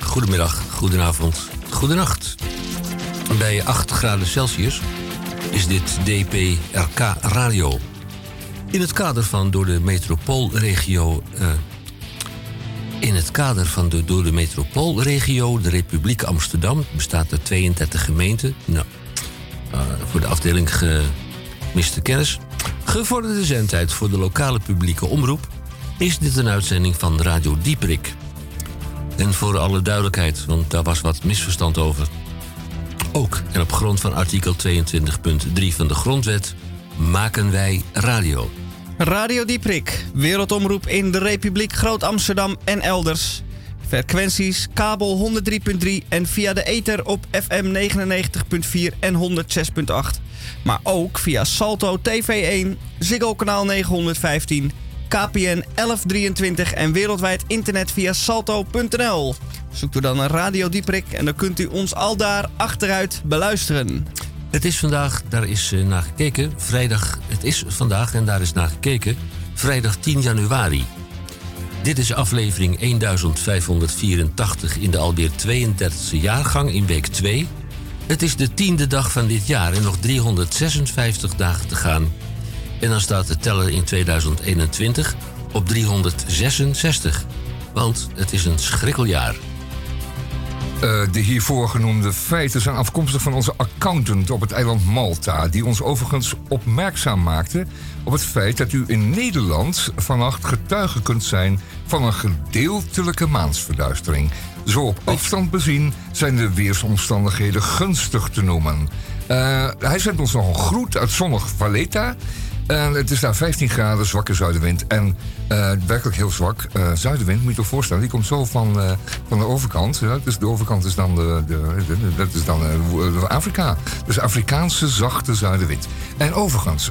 Goedemiddag, goedenavond, goedenacht. Bij 8 graden Celsius is dit DPRK Radio. In het kader van door de metropoolregio. Uh, in het kader van de door de metropoolregio, de Republiek Amsterdam, bestaat uit 32 gemeenten. Nou, uh, voor de afdeling gemiste kennis. Gevorderde zendtijd voor de lokale publieke omroep is dit een uitzending van Radio Dieprik. En voor alle duidelijkheid, want daar was wat misverstand over. Ook en op grond van artikel 22.3 van de Grondwet maken wij radio. Radio Dieprik, wereldomroep in de Republiek Groot-Amsterdam en elders. Frequenties kabel 103.3 en via de ether op FM 99.4 en 106.8. Maar ook via Salto TV1, Ziggo kanaal 915 KPN 1123 en wereldwijd internet via salto.nl. Zoekt u dan een Radio Dieprik en dan kunt u ons al daar achteruit beluisteren. Het is vandaag, daar is uh, naar gekeken. Vrijdag, het is vandaag en daar is naar gekeken. Vrijdag 10 januari. Dit is aflevering 1584 in de alweer 32e jaargang in week 2. Het is de tiende dag van dit jaar en nog 356 dagen te gaan en dan staat de teller in 2021 op 366. Want het is een schrikkeljaar. Uh, de hiervoor genoemde feiten zijn afkomstig van onze accountant op het eiland Malta, die ons overigens opmerkzaam maakte op het feit dat u in Nederland vannacht getuige kunt zijn van een gedeeltelijke maansverduistering. Zo op afstand bezien zijn de weersomstandigheden gunstig te noemen. Uh, hij zendt ons nog een groet uit zonnig Valletta. En het is daar 15 graden, zwakke zuidenwind. En uh, werkelijk heel zwak. Uh, zuidenwind, moet je je voorstellen. Die komt zo van, uh, van de overkant. Dus de overkant is dan, de, de, de dat is dan Afrika. Dus Afrikaanse zachte zuidenwind. En overigens,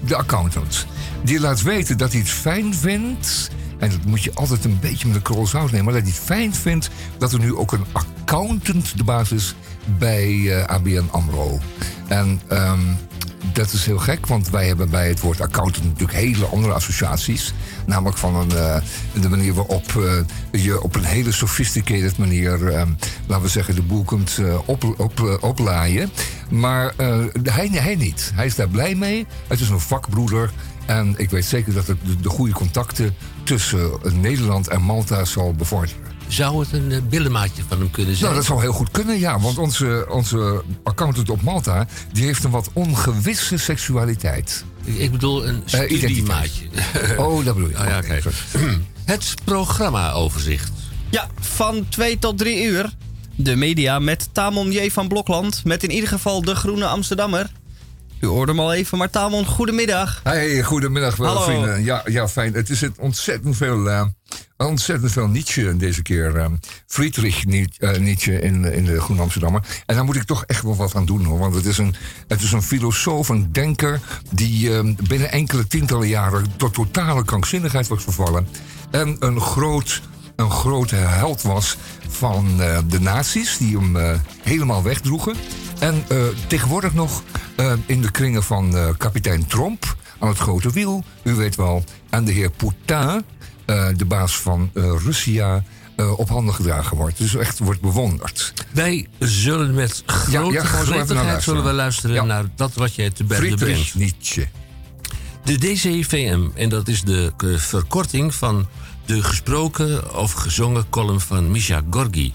de accountant. Die laat weten dat hij het fijn vindt... En dat moet je altijd een beetje met een krol zout nemen. Maar dat hij het fijn vindt dat er nu ook een accountant de basis bij ABN AMRO. En... Um, dat is heel gek, want wij hebben bij het woord accountant natuurlijk hele andere associaties. Namelijk van een, uh, de manier waarop uh, je op een hele sophisticated manier, uh, laten we zeggen, de boel kunt op, op, oplaaien. Maar hij, hij niet. Hij is daar blij mee. Het is een vakbroeder. En ik weet zeker dat het de goede contacten tussen Nederland en Malta zal bevorderen. Zou het een uh, billenmaatje van hem kunnen zijn? Nou, dat zou heel goed kunnen, ja. Want onze, onze accountant op Malta... die heeft een wat ongewisse seksualiteit. Ik bedoel een eh, studiemaatje. Uh, oh, dat bedoel je. Oh, ja, okay. Het programmaoverzicht. Ja, van 2 tot 3 uur. De media met Tamon J. van Blokland. Met in ieder geval de Groene Amsterdammer. U hoorde hem al even, maar Tamon, goedemiddag. Hey, goedemiddag, wel, vrienden. Ja, ja, fijn. Het is ontzettend veel, uh, ontzettend veel Nietzsche deze keer. Uh, Friedrich Nietzsche in, in de Groene Amsterdammer. En daar moet ik toch echt wel wat aan doen, hoor. Want het is een, het is een filosoof, een denker... die uh, binnen enkele tientallen jaren tot totale krankzinnigheid wordt vervallen. En een groot een grote held was van uh, de nazi's, die hem uh, helemaal wegdroegen. En tegenwoordig nog in de kringen van kapitein Tromp aan het grote wiel, u weet wel, en de heer Poutin, de baas van Russia. op handen gedragen wordt. Dus echt wordt bewonderd. Wij zullen met grote ja, ja, zullen we luisteren naar dat wat jij te berden brengt. Nietzsche. De DCVM, en dat is de verkorting van de gesproken of gezongen column van Misha Gorgi.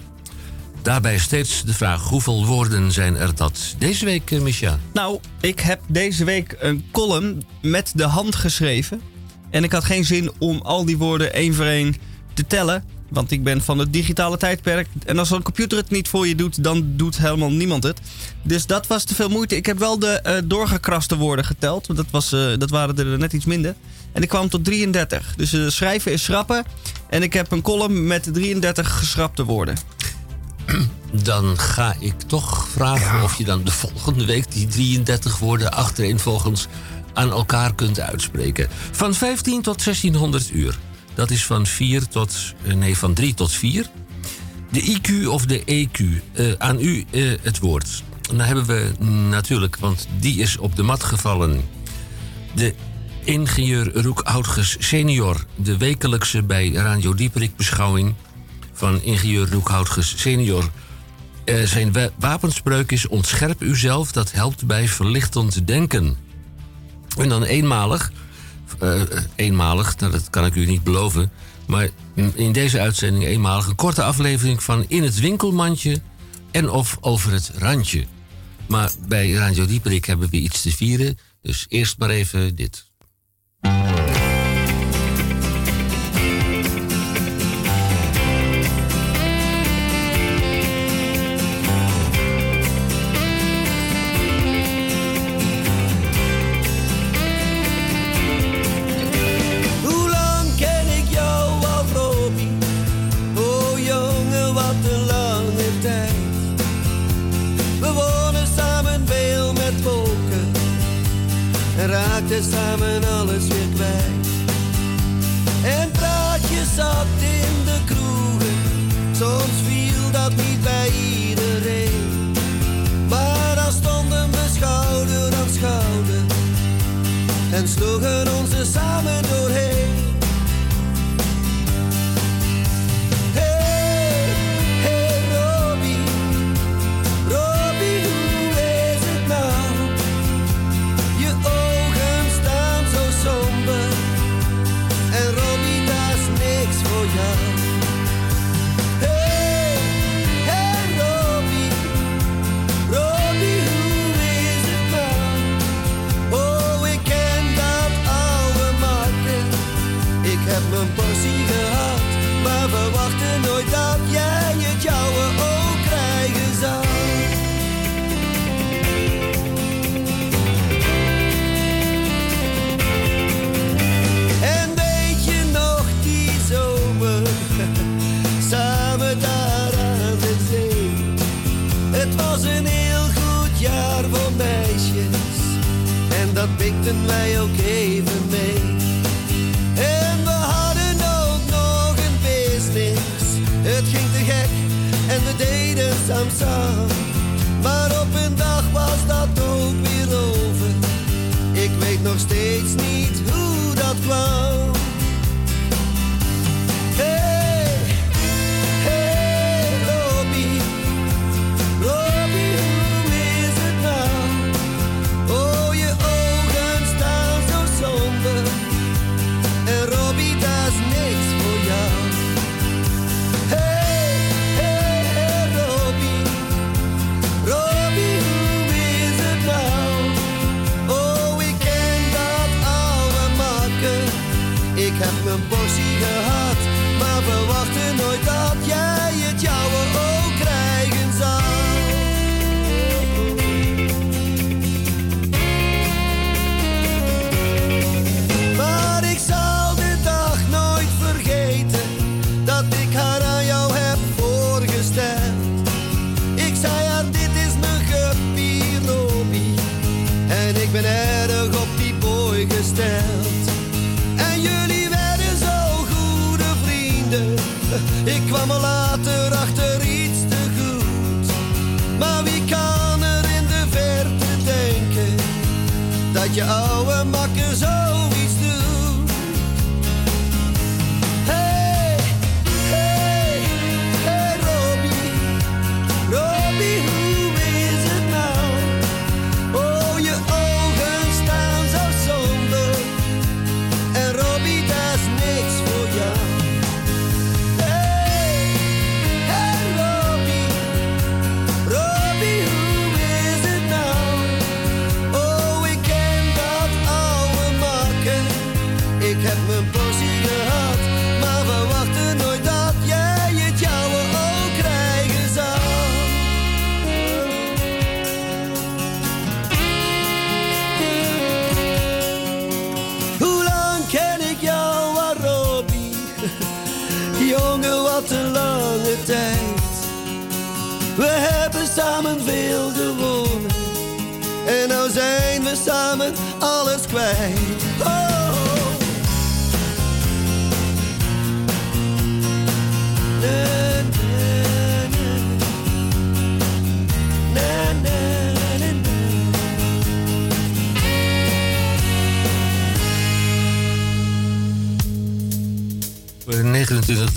Daarbij steeds de vraag: hoeveel woorden zijn er dat deze week, Misha? Nou, ik heb deze week een column met de hand geschreven. En ik had geen zin om al die woorden één voor één te tellen. Want ik ben van het digitale tijdperk. En als een computer het niet voor je doet, dan doet helemaal niemand het. Dus dat was te veel moeite. Ik heb wel de uh, doorgekraste woorden geteld. Want dat, was, uh, dat waren er net iets minder. En ik kwam tot 33. Dus uh, schrijven is schrappen. En ik heb een column met 33 geschrapte woorden. Dan ga ik toch vragen of je dan de volgende week die 33 woorden achtereenvolgens aan elkaar kunt uitspreken. Van 15 tot 1600 uur. Dat is van, 4 tot, eh, nee, van 3 tot 4. De IQ of de EQ. Eh, aan u eh, het woord. Dan hebben we natuurlijk, want die is op de mat gevallen. De ingenieur Roek Houtges senior. De wekelijkse bij Radio Dieperik beschouwing van ingenieur Roek Houtges senior. Zijn wapenspreuk is ontscherp uzelf, dat helpt bij verlichtend denken. En dan eenmalig, eh, eh, eenmalig, nou, dat kan ik u niet beloven. Maar in deze uitzending eenmalig een korte aflevering van In het winkelmandje en of Over het randje. Maar bij Radio Dieperik hebben we iets te vieren. Dus eerst maar even dit. samen alles weer kwijt. En praatjes zat in de kroegen, soms viel dat niet bij iedereen. Maar dan stonden we schouder aan schouder en sloegen onze samen door.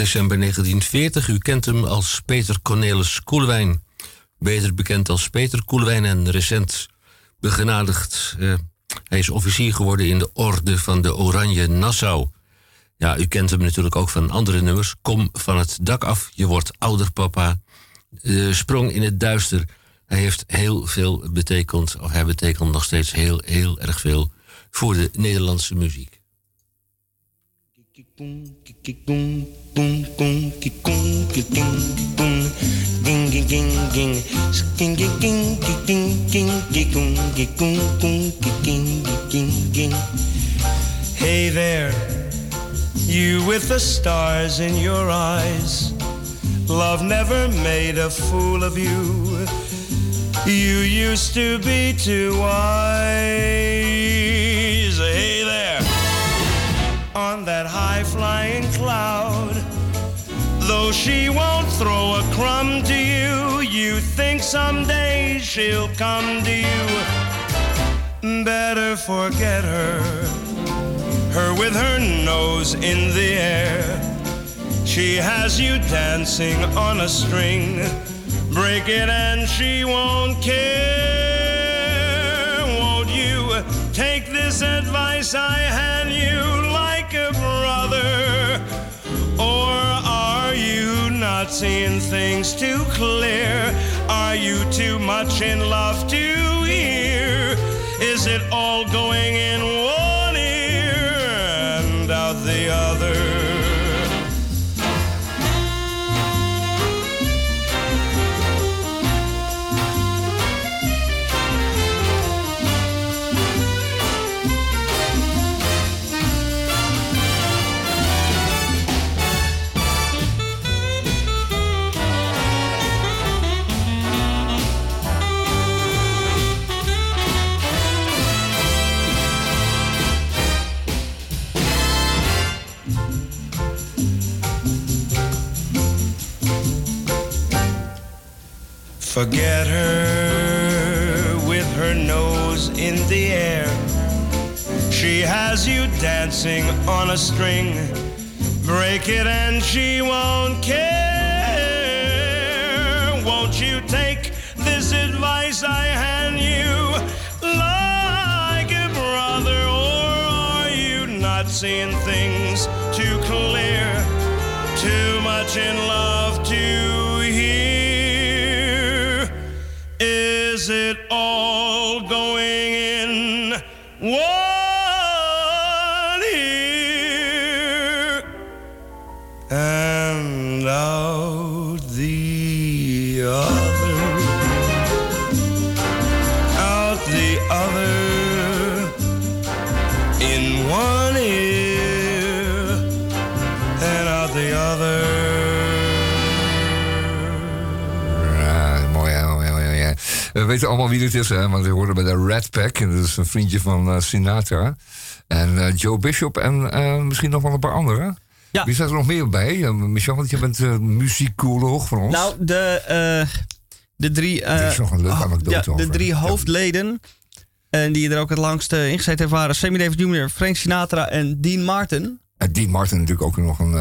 December 1940. U kent hem als Peter Cornelis Koelewijn. Beter bekend als Peter Koelewijn en recent begenadigd. Uh, hij is officier geworden in de Orde van de Oranje Nassau. Ja, u kent hem natuurlijk ook van andere nummers. Kom van het dak af, je wordt ouder, papa. Sprong in het duister. Hij heeft heel veel betekend, of hij betekent nog steeds heel, heel erg veel voor de Nederlandse muziek. Hey there, you with the stars in your eyes. Love never made a fool of you. You used to be too wise. Though she won't throw a crumb to you, you think someday she'll come to you. Better forget her, her with her nose in the air. She has you dancing on a string break it and she won't care. Won't you take this advice I hand you like a brother? Or not seeing things too clear? Are you too much in love to hear? Is it all going in Forget her with her nose in the air. She has you dancing on a string. Break it and she won't care. Won't you take this advice I hand you like a brother? Or are you not seeing things too clear? Too much in love to Is We weten allemaal wie dit is, hè? want we hoorden bij de Red Pack. En dat is een vriendje van eh, Sinatra. En eh, Joe Bishop en eh, misschien nog wel een paar anderen. Ja. Wie staat er nog meer bij? Michel, want je bent uh, muzikoloog van ons. Nou, de, eh, de drie... Dit is nog een leuke oh, anekdote ja, De drie hoofdleden, en die er ook het langst eh, ingezeten hebben, waren Sammy Davis Jr., Frank Sinatra en Dean Martin. En Dean Martin natuurlijk ook nog een,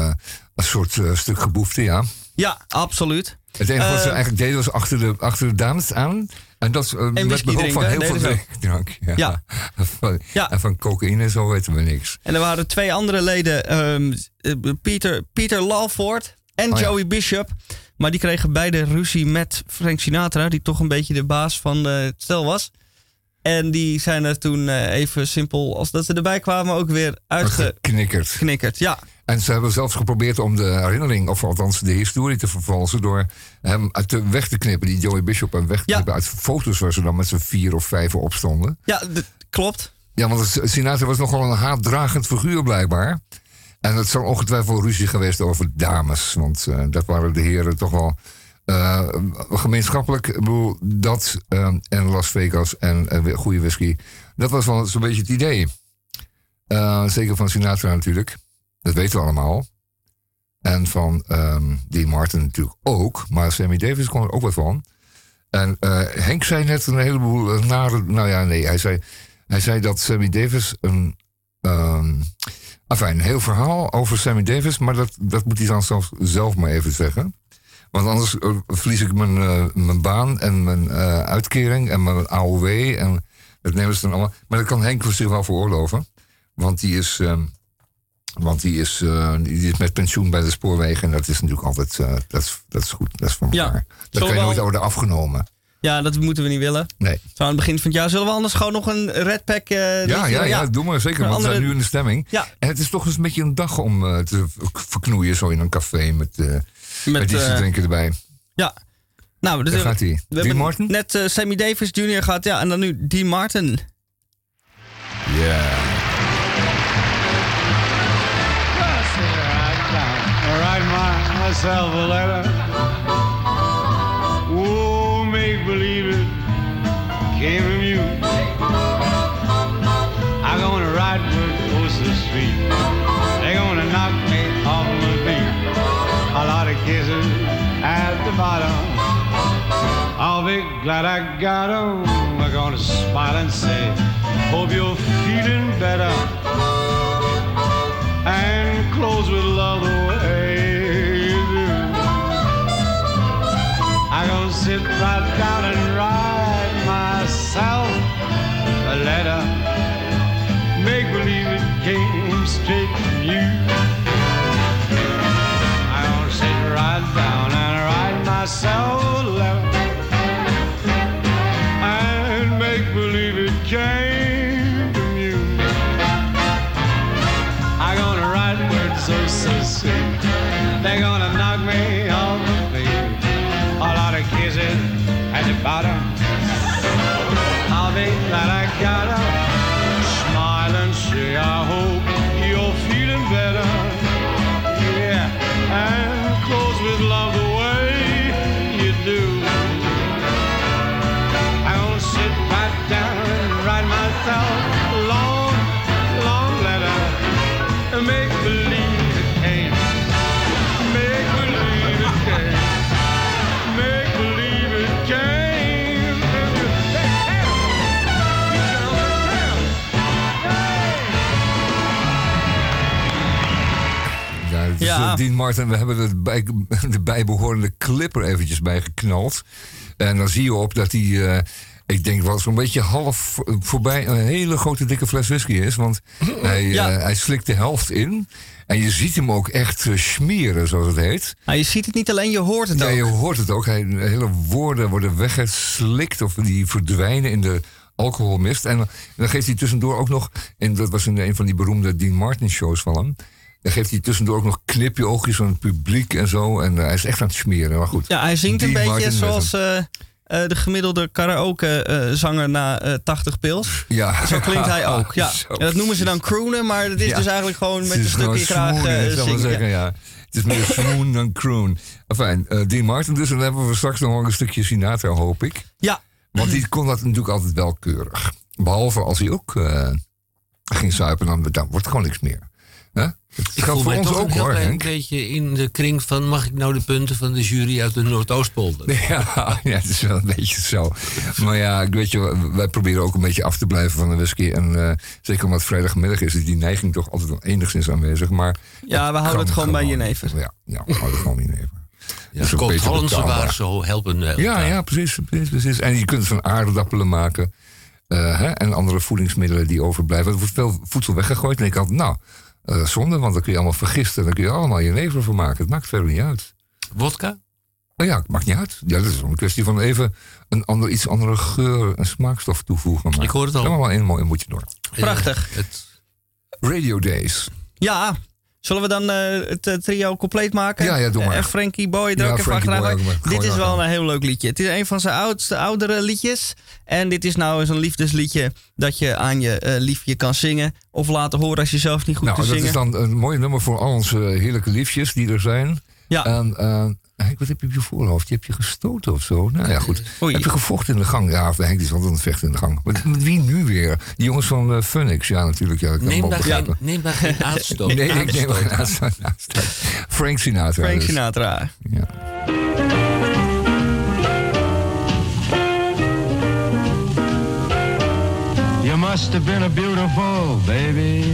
een soort stuk geboefte, ja. Ja, absoluut. Het enige wat ze Eh, eigenlijk deden was achter de, achter de dames aan. En dat eh, met whisky behulp van heel veel drank. Ja. Ja. Van, Ja. En van cocaïne en zo weten we niks. En er waren twee andere leden, ehm, eh, Peter, Peter Lawford en Oh ja. Joey Bishop. Maar die kregen beide ruzie met Frank Sinatra, die toch een beetje de baas van eh, het stel was. En die zijn er toen eh, even simpel, als dat ze erbij kwamen, ook weer Uitgeknikkerd. Ja, En ze hebben zelfs geprobeerd om de herinnering, of althans de historie te vervalsen. door hem uit de weg te knippen, die Joey Bishop, en weg te Ja. knippen uit foto's waar ze dan met z'n vier of vijf op stonden. ja d- klopt. Ja, want Sinatra was nogal een haatdragend figuur blijkbaar. En het zou ongetwijfeld ruzie geweest over dames. Want eh, dat waren de heren toch wel eh, gemeenschappelijk. Ik bedoel, dat eh, en Las Vegas en goede whisky. Dat was wel zo'n beetje het idee. Eh, zeker van Sinatra natuurlijk. Dat weten we allemaal. En van ehm Dean Martin natuurlijk ook. Maar Sammy Davis kwam er ook wat van. En Henk zei net een heleboel nare... Nou ja, nee, hij zei, hij zei dat Sammy Davis een... ehm, Enfin, een heel verhaal over Sammy Davis, maar dat, dat moet hij dan zelf maar even zeggen. Want anders eh, verlies ik mijn, eh, mijn baan en mijn eh, uitkering en mijn AOW. En dat nemen ze dan allemaal. Maar dat kan Henk zich wel veroorloven. Want die is, ehm, want die is, die is met pensioen bij de spoorwegen. En dat is natuurlijk altijd, dat, is, dat is goed, dat is van Ja. elkaar. Dat Zullen kan je nooit al- worden afgenomen. Ja, dat moeten we niet willen. Nee. Zo aan het begin van het jaar zullen we anders gewoon nog een Red Pack Ja, liedje- ja, ja, doe maar zeker. Want we zijn nu in de stemming. Ja. En het is toch eens een beetje een dag om te verknoeien zo in een café met, met, iets te eh, drinken erbij. Ja. Nou, dus Daar gaat hij. Dean hebben Martin? net eh, Sammy Davis Jr. gehad, ja, en dan nu Dean Martin. Ja. write my, myself a letter. Oh, make believe it came the bottom. I'll be glad I got got 'em. I'm gonna smile and say, Hope you're feeling better and close with love the way you do. I'm gonna sit right down and write myself a letter. Make believe it came straight write myself. And make believe it came from you. I'm gonna write words so, so sweet. They're gonna knock me off my feet. A lot of kisses at the Ja, het is, Ja. eh, Dean Martin, we hebben de, bij, de bijbehorende clipper eventjes bijgeknald. En dan zie je op dat hij, eh, ik denk wel zo'n beetje half voorbij een hele grote dikke fles whisky is. Want hij, Ja. eh, hij slikt de helft in. En je ziet hem ook echt smeren, zoals het heet. Nou, je ziet het niet alleen, je hoort het Ja, ook. je hoort het ook. Hij, hele woorden worden weggeslikt of die verdwijnen in de alcoholmist. En dan geeft hij tussendoor ook nog, en dat was in een van die beroemde Dean Martin shows van hem. Dan geeft hij tussendoor ook nog knipje oogjes aan het publiek en zo. En eh, hij is echt aan het smeren. Maar goed. Ja, hij zingt een beetje zoals eh, eh, de gemiddelde karaoke-zanger na eh 80 pils. Ja. Zo klinkt hij ook. Ja. Dat noemen ze dan croonen, maar dat is Ja. dus eigenlijk gewoon met een stukje graag zingen. zeggen, ja. Het is meer smoon dan croon. Enfin, Dean Martin dus. En dan hebben we straks nog wel een stukje Sinatra, hoop ik. Ja, Want die kon dat natuurlijk altijd wel keurig. Behalve als hij ook ging zuipen, dan, dan wordt het gewoon niks meer. Ik voel voor mij toch ook een heel hoor, klein Henk. beetje in de kring van... mag ik nou de punten van de jury uit de Noordoostpolder? Ja, ja, het is wel een beetje zo. Maar ja, ik weet je, wij proberen ook een beetje af te blijven van de whisky. En eh, zeker omdat het vrijdagmiddag is, is die neiging toch altijd wel enigszins aanwezig. Maar Ja, we houden het gewoon bij jenever. Ja, ja, we houden het gewoon jenever. Ja, Scott beter Hollandse waren zo helpen. Ja, ja precies, precies, precies. En je kunt van aardappelen maken. eh, hè, en andere voedingsmiddelen die overblijven. Er wordt veel voedsel weggegooid. En ik had, nou, eh, zonde, want dan kun je allemaal vergisten. Dan kun je allemaal je never van maken. Het maakt verder niet uit. Wodka? Nou ja, het maakt niet uit. Ja, dat is een kwestie van even een ander, iets andere geur en smaakstof toevoegen. Maar Ik hoor het al. Allemaal in mooi moet je door. Prachtig. Eh, het, Radio Days. Ja, zullen we dan eh, het eh, trio compleet maken? Ja, ja, doe maar. En Frankie Boy er Ja, ook even achteraan. Boy ook. Dit is wel een heel leuk liedje. Het is een van zijn oudste, oudere liedjes. En dit is nou eens een liefdesliedje dat je aan je eh, liefje kan zingen. Of laten horen als je zelf niet goed Nou, dat zingen. is dan een mooi nummer voor al onze heerlijke liefjes die er zijn. Ja. En eh, Henk, wat heb je op je voorhoofd? Je hebt je gestoten of zo? Nou ja, goed. Oei. Heb je gevochten in de gang? Ja, Henk is altijd aan het vechten in de gang. Met, met wie nu weer? Die jongens van uh, Funix. Ja, natuurlijk. Ja, neem, daar geen, neem daar geen aanstoot. Nee, ik neem geen aan. aanstoot. Frank Sinatra. Frank dus. Sinatra. Ja. You must have been a beautiful baby.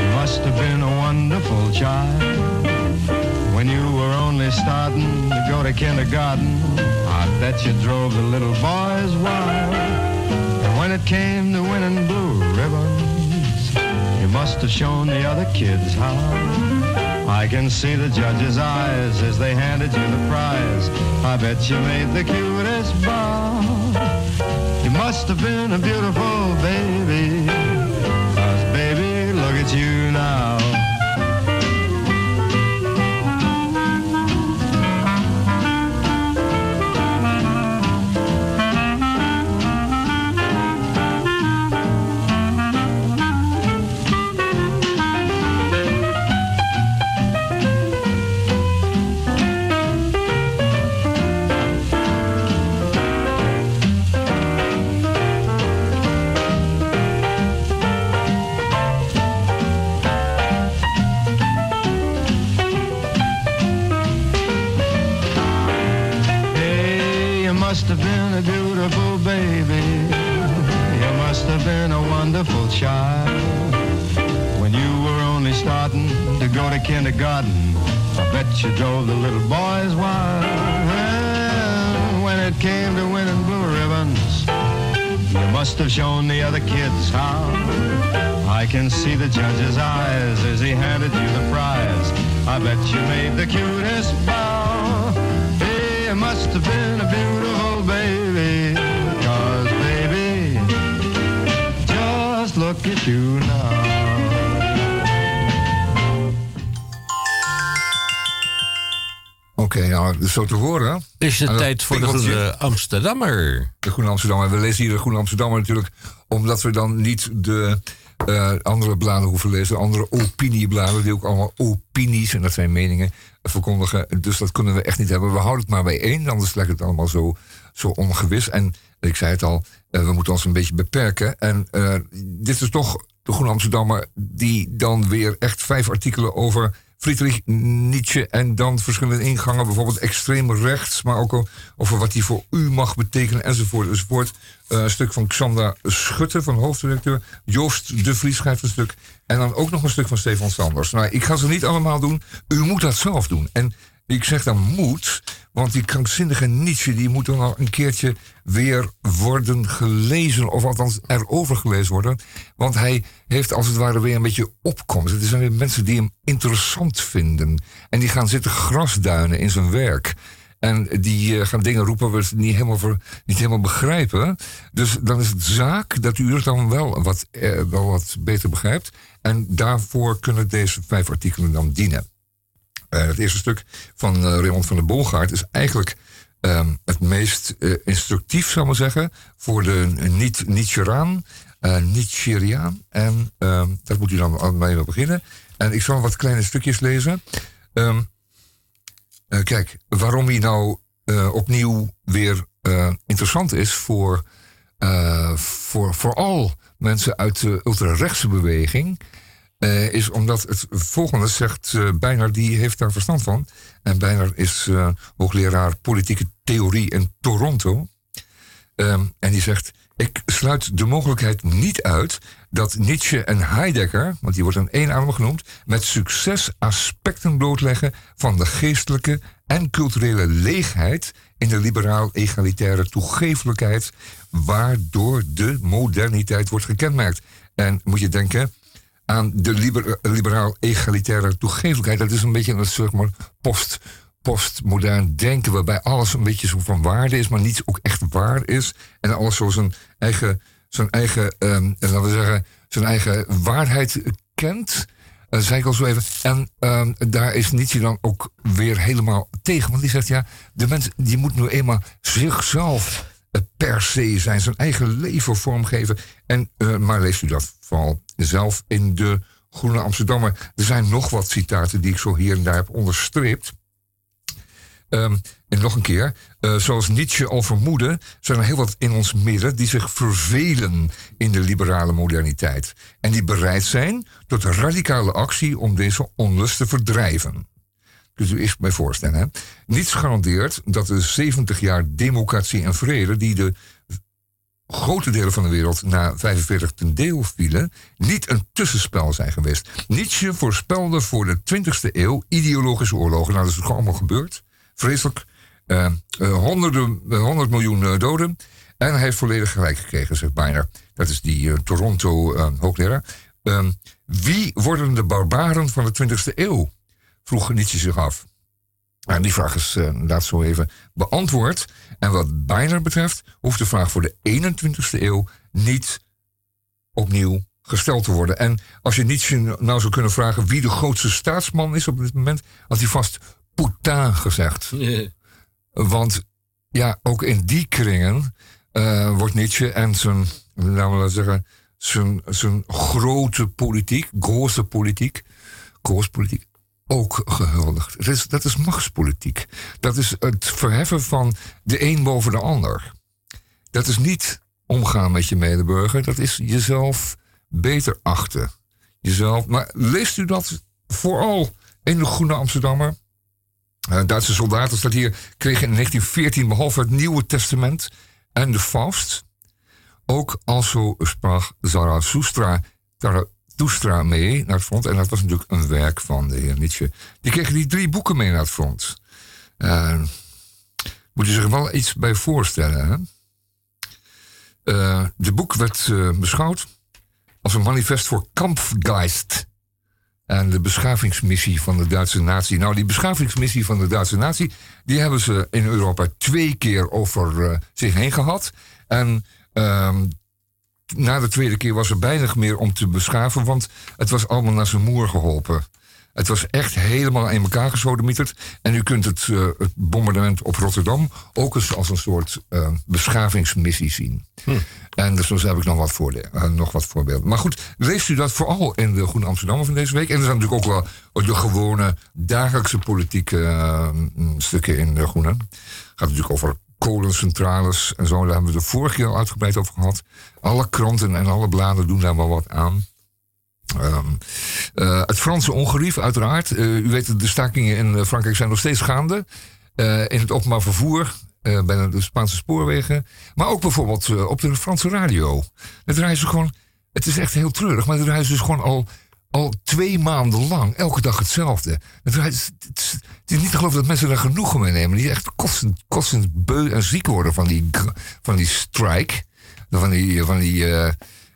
You must have been a wonderful child. When you were only starting to go to kindergarten, I bet you drove the little boys wild. And when it came to winning blue ribbons, you must have shown the other kids how. I can see the judge's eyes as they handed you the prize. I bet you made the cutest bow. You must have been a beautiful baby. Cause baby, look at you now. Must have been a beautiful baby. You must have been a wonderful child. When you were only starting to go to kindergarten, I bet you drove the little boys wild. Well, when it came to winning blue ribbons, you must have shown the other kids how. I can see the judge's eyes as he handed you the prize. I bet you made the cutest bow. Must have been a beautiful baby. Cause baby, just look at you now. Oké, nou, dus zo te horen. Is het tijd voor de. Groene Amsterdammer? De Groene Amsterdammer. We lezen hier de Groene Amsterdammer natuurlijk, omdat we dan niet de eh, andere bladen hoeven lezen. De andere opiniebladen, die ook allemaal opinies, en dat zijn meningen, verkondigen. Dus dat kunnen we echt niet hebben. We houden het maar bij één, anders lijkt het allemaal zo, zo ongewis. En ik zei het al, eh, we moeten ons een beetje beperken. En eh, dit is toch de Groene Amsterdammer, die dan weer echt vijf artikelen over Friedrich Nietzsche en dan verschillende ingangen, bijvoorbeeld extreem rechts, maar ook over wat die voor u mag betekenen, enzovoort. enzovoort. Eh, een stuk van Xandra Schutte, van hoofdredacteur. Joost de Vries schrijft een stuk. En dan ook nog een stuk van Stefan Sanders. Nou, ik ga ze niet allemaal doen. U moet dat zelf doen. En ik zeg dan moet, want die krankzinnige Nietzsche... die moet dan al een keertje weer worden gelezen... of althans erover gelezen worden. Want hij heeft als het ware weer een beetje opkomst. Het zijn weer mensen die hem interessant vinden. En die gaan zitten grasduinen in zijn werk... En die eh, gaan dingen roepen waar het niet helemaal, voor, niet helemaal begrijpen. Dus dan is het zaak dat u het dan wel wat, eh, wel wat beter begrijpt. En daarvoor kunnen deze vijf artikelen dan dienen. Eh, het eerste stuk van eh, Raymond van der Bolgaard is eigenlijk ehm, het meest eh, instructief, zou ik maar zeggen, voor de niet Nietzscheaan. En ehm, daar moet u dan mee beginnen. En ik zal wat kleine stukjes lezen. Ehm, eh, kijk, waarom hij nou opnieuw weer interessant is voor, voor vooral mensen uit de ultrarechtse beweging. Eh, is omdat het volgende zegt uh, Bijner, die heeft daar verstand van. En Bijner is eh, hoogleraar politieke theorie in Toronto. Ehm, en die zegt: Ik sluit de mogelijkheid niet uit dat Nietzsche en Heidegger, want die wordt aan één adem genoemd, met succes aspecten blootleggen van de geestelijke en culturele leegheid in de liberaal-egalitaire toegeeflijkheid, waardoor de moderniteit wordt gekenmerkt. En moet je denken aan de liber- liberaal-egalitaire toegeeflijkheid, dat is een beetje een zeg maar post postmodern denken, waarbij alles een beetje zo van waarde is, maar niets ook echt waar is. En alles zo zijn eigen, zijn eigen ehm, laten we zeggen, zijn eigen waarheid kent. Dat zei ik al zo even. En ehm, daar is Nietzsche dan ook weer helemaal tegen. Want die zegt, ja, de mens die moet nu eenmaal zichzelf eh, per se zijn, zijn eigen leven vormgeven. En, eh, maar leest u dat vooral zelf in de Groene Amsterdammer. Er zijn nog wat citaten die ik zo hier en daar heb onderstreept. Ehm, en nog een keer, eh, zoals Nietzsche al vermoedde, zijn er heel wat in ons midden die zich vervelen in de liberale moderniteit. En die bereid zijn tot radicale actie om deze onlust te verdrijven. Dus u eerst bij voorstellen. Hè? Niets garandeert dat de 70 jaar democratie en vrede die de grote delen van de wereld na 45 ten deel vielen, niet een tussenspel zijn geweest. Nietzsche voorspelde voor de 20e eeuw ideologische oorlogen. Nou, dat is gewoon allemaal gebeurd. Vreselijk. Uh, uh, honderden, uh, 100 miljoen doden. En hij heeft volledig gelijk gekregen, zegt Bijner. Dat is die Toronto-hoogleraar. Ehm, wie worden de barbaren van de 20e eeuw? Vroeg Nietzsche zich af. En die vraag is inderdaad zo even beantwoord. En wat Bijner betreft, hoeft de vraag voor de 21ste eeuw niet opnieuw gesteld te worden. En als je Nietzsche nou zou kunnen vragen wie de grootste staatsman is op dit moment, had hij vast Poutin gezegd. Want ja, ook in die kringen uh, wordt Nietzsche en zijn, laten we zeggen, zijn, zijn grote politiek, grote politiek, grote politiek, ook gehuldigd. Dat is, dat is machtspolitiek. Dat is het verheffen van de een boven de ander. Dat is niet omgaan met je medeburger, dat is jezelf beter achten. Jezelf, maar leest u dat vooral in de Groene Amsterdammer? Uh, Duitse soldaten staat hier kregen in 1914 behalve het Nieuwe Testament en de Faust ook also sprak Zarathustra Toestra mee naar het front. En dat was natuurlijk een werk van de heer Nietzsche. Die kregen die drie boeken mee naar het front. Uh, moet je zich wel iets bij voorstellen. Hè? Uh, de boek werd uh, beschouwd als een manifest voor Kampfgeist. En de beschavingsmissie van de Duitse natie. Nou, die beschavingsmissie van de Duitse natie... die hebben ze in Europa twee keer over zich heen gehad. En um, na de tweede keer was er weinig meer om te beschaven, want het was allemaal naar zijn moer geholpen. Het was echt helemaal in elkaar gesodemieterd. En u kunt het, uh, het, bombardement op Rotterdam ook eens als een soort uh, beschavingsmissie zien. Hm. En dus heb ik nog wat, voorde uh, nog wat voorbeelden. Maar goed, leest u dat vooral in de Groene Amsterdammer van deze week. En er zijn natuurlijk ook wel de gewone dagelijkse politieke stukken in de Groene. Het gaat natuurlijk over kolencentrales en zo. Daar hebben we de vorige keer al uitgebreid over gehad. Alle kranten en alle bladen doen daar wel wat aan. Um, uh, het Franse ongerief, uiteraard. Uh, u weet, de stakingen in eh, Frankrijk zijn nog steeds gaande. In het openbaar vervoer, bij de Spaanse spoorwegen. Maar ook bijvoorbeeld op de Franse radio. Het gewoon. Het is echt heel treurig, maar het ze dus gewoon al al twee maanden lang, elke dag hetzelfde. Het, is niet te geloven dat mensen er genoegen mee nemen. Die echt kostend, kostend beu en ziek worden van die, van die strike. Van die, van, die, uh,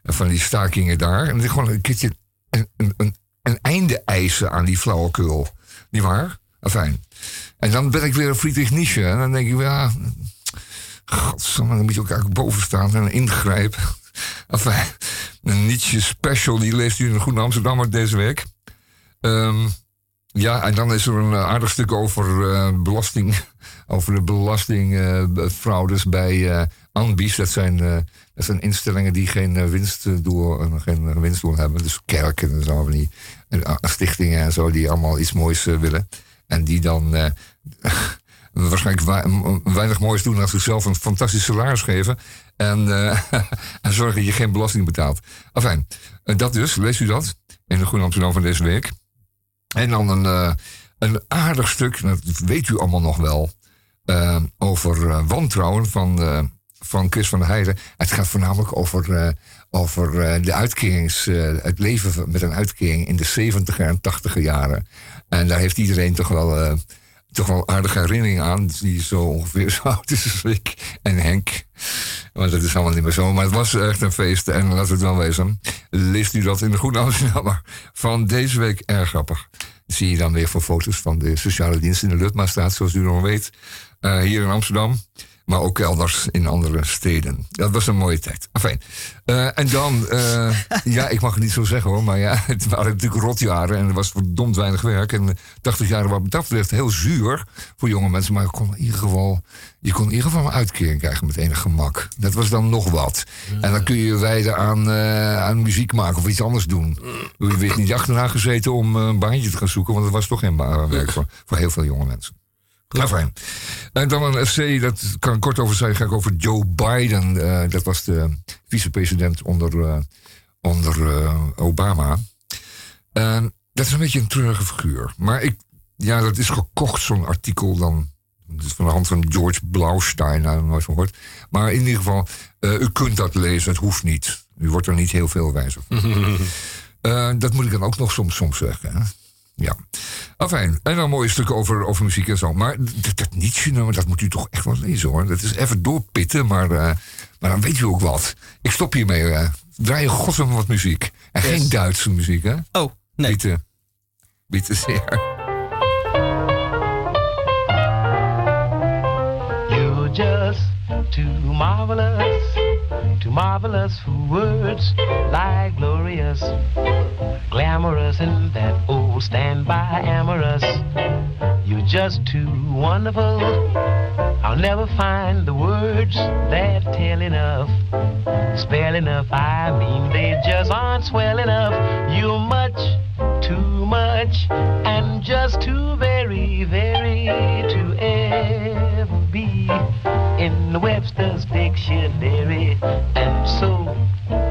van die stakingen daar. En gewoon een keertje een, een, een, einde eisen aan die flauwekul. Niet waar? Fijn. En dan ben ik weer Friedrich Nietzsche. En dan denk ik, ja... Godsamme, dan moet je ook eigenlijk boven staan en ingrijpen. Enfin, een Nietzsche special, die leest u in de Goede Amsterdammer deze week. Um, ja, en dan is er een aardig stuk over uh, belasting, over de belastingfraudes bij uh, Anbis. Dat zijn, dat zijn instellingen die geen winstdoel, geen winstdoel hebben. Dus kerken en zo, die stichtingen en zo, die allemaal iets moois willen. En die dan waarschijnlijk weinig moois doen als ze zelf een fantastisch salaris geven. En, uh, en zorgen dat je geen belasting betaalt. Enfin, dat dus, leest u dat in de Groene Amsterdam van deze week. En dan een, uh, een aardig stuk, dat weet u allemaal nog wel, over wantrouwen van, van Chris van der Heijden. Het gaat voornamelijk over, over de uitkerings, het leven met een uitkering in de 70 en 80 jaren. En daar heeft iedereen toch wel toch wel aardige herinneringen aan. Die zo ongeveer zo oud is als ik en Henk. Want dat is allemaal niet meer zo. Maar het was echt een feest. En laten we het wel wezen. Leest u dat in de Goede Amsterdam. Van deze week erg grappig. Zie je dan weer voor foto's van de sociale dienst in de Lutmastraat. Zoals u nog weet. Uh, hier in Amsterdam maar ook elders in andere steden. Dat was een mooie tijd. Enfin, uh, en dan, uh, ja, ik mag het niet zo zeggen hoor, maar ja, het waren natuurlijk rotjaren en er was verdomd weinig werk. En 80 jaar wat dat betreft heel zuur voor jonge mensen, maar je kon in ieder geval, je kon in ieder geval een uitkering krijgen met enig gemak. Dat was dan nog wat. En dan kun je wijden aan, uh, aan muziek maken of iets anders doen. Je werd niet achterna gezeten om een baantje te gaan zoeken, want dat was toch geen werk voor, voor heel veel jonge mensen. Ja, fijn. En dan een FC, dat kan ik kort over zeggen, ga ik over Joe Biden. Uh, dat was de vicepresident onder, uh, onder uh, Obama. En dat is een beetje een treurige figuur. Maar ik, ja, dat is gekocht, zo'n artikel dan. Is van de hand van George Blaustein, nou, nooit van gehoord. Maar in ieder geval, eh, u kunt dat lezen, het hoeft niet. U wordt er niet heel veel wijzer van. Eh, dat moet ik dan ook nog soms, soms zeggen. Hè? Ja. Afijn, en dan mooie stukken over, over muziek en zo. Maar dat, dat Nietzsche, dat moet u toch echt wel lezen hoor. Dat is even doorpitten, maar, eh, maar dan weet u ook wat. Ik stop hiermee. eh draai je wat muziek. En geen Duitse muziek, hè? Oh, nee. Bitte. Bitte zeer. You're just too marvelous, too marvelous for words like glorious, glamorous, and that old standby amorous. You're just too wonderful. I'll never find the words that tell enough, spell enough. I mean, they just aren't swell enough. You're much too much and just too very, very to ever in Webster's dictionary. And so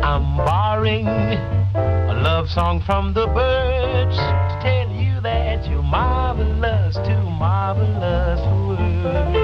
I'm borrowing a love song from the birds to tell you that you're marvelous, too marvelous for words.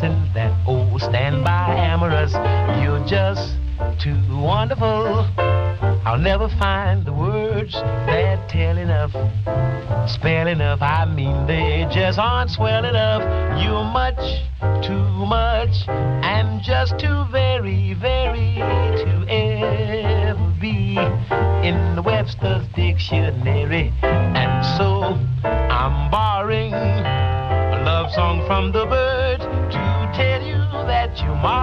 And that oh, old standby amorous. You're just too wonderful. I'll never find the words that tell enough, spell enough. I mean, they just aren't swell enough. You're much too much and just too very, very to ever be in the Webster's dictionary. And so I'm borrowing a love song from the you that you my.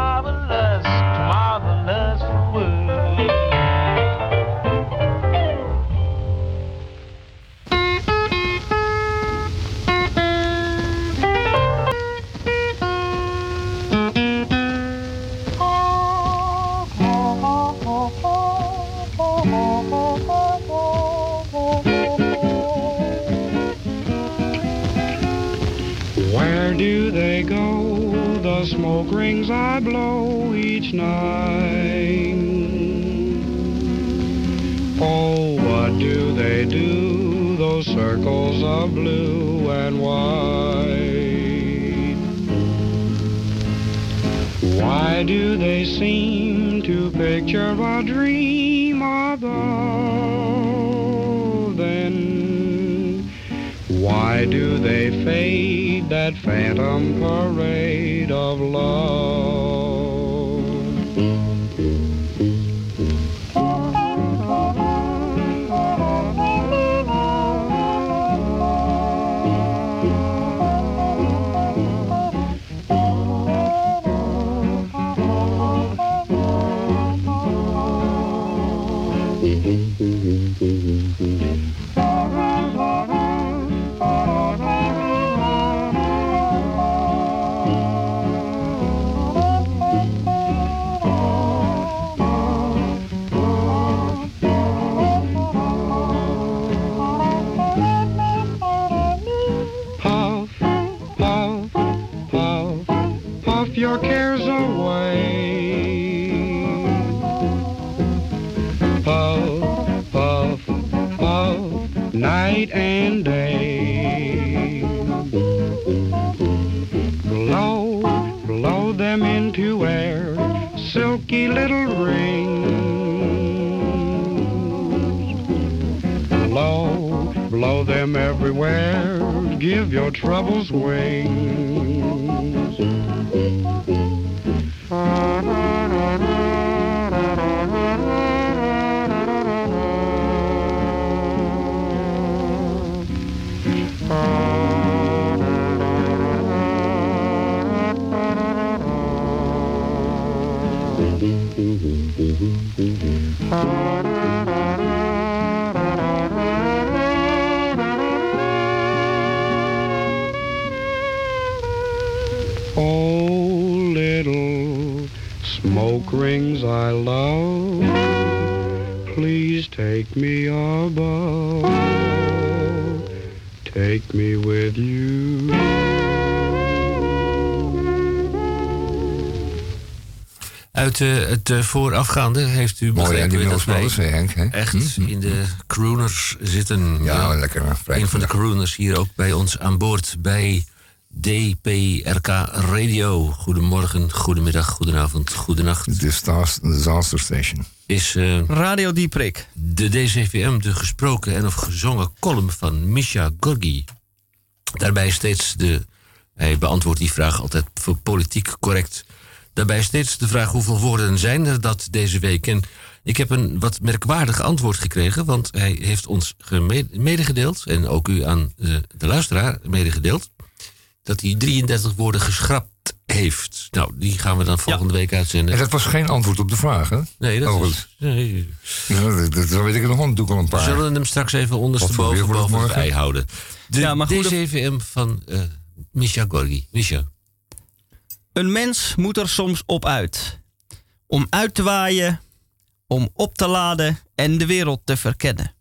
Oh, little smoke rings I love, please take me above, take me with you. Uit eh, het eh, voorafgaande heeft u Mooi, begrepen die Mills wij Brothers, hè, Henk? Hè? echt in de crooners zitten. Ja, lekker. hè, vrij Een van de crooners hier ook bij ons aan boord bij DPRK Radio. Goedemorgen, goedemiddag, goedenavond, goedenacht. De Stars Disaster Station. Is eh, Radio Dieprik. de DCVM de gesproken en of gezongen column van Misha Gorgi. Daarbij steeds de. Hij beantwoordt die vraag altijd voor politiek correct. Daarbij steeds de vraag hoeveel woorden zijn er dat deze week. En ik heb een wat merkwaardig antwoord gekregen, want hij heeft ons medegedeeld, en ook u aan de, de luisteraar medegedeeld, dat hij 33 woorden geschrapt heeft. Nou, die gaan we dan volgende week uitzenden. En dat was geen antwoord op de vraag, hè? Nee, dat Oh, is. Nee, Ja, dat, weet ik er nog wel natuurlijk al een we paar. zullen hem straks even ondersteboven boven het morgen? ei houden. De Ja, maar goed, DCVM van eh Misha Gorgi. Misha. Een mens moet er soms op uit. Om uit te waaien, om op te laden en de wereld te verkennen.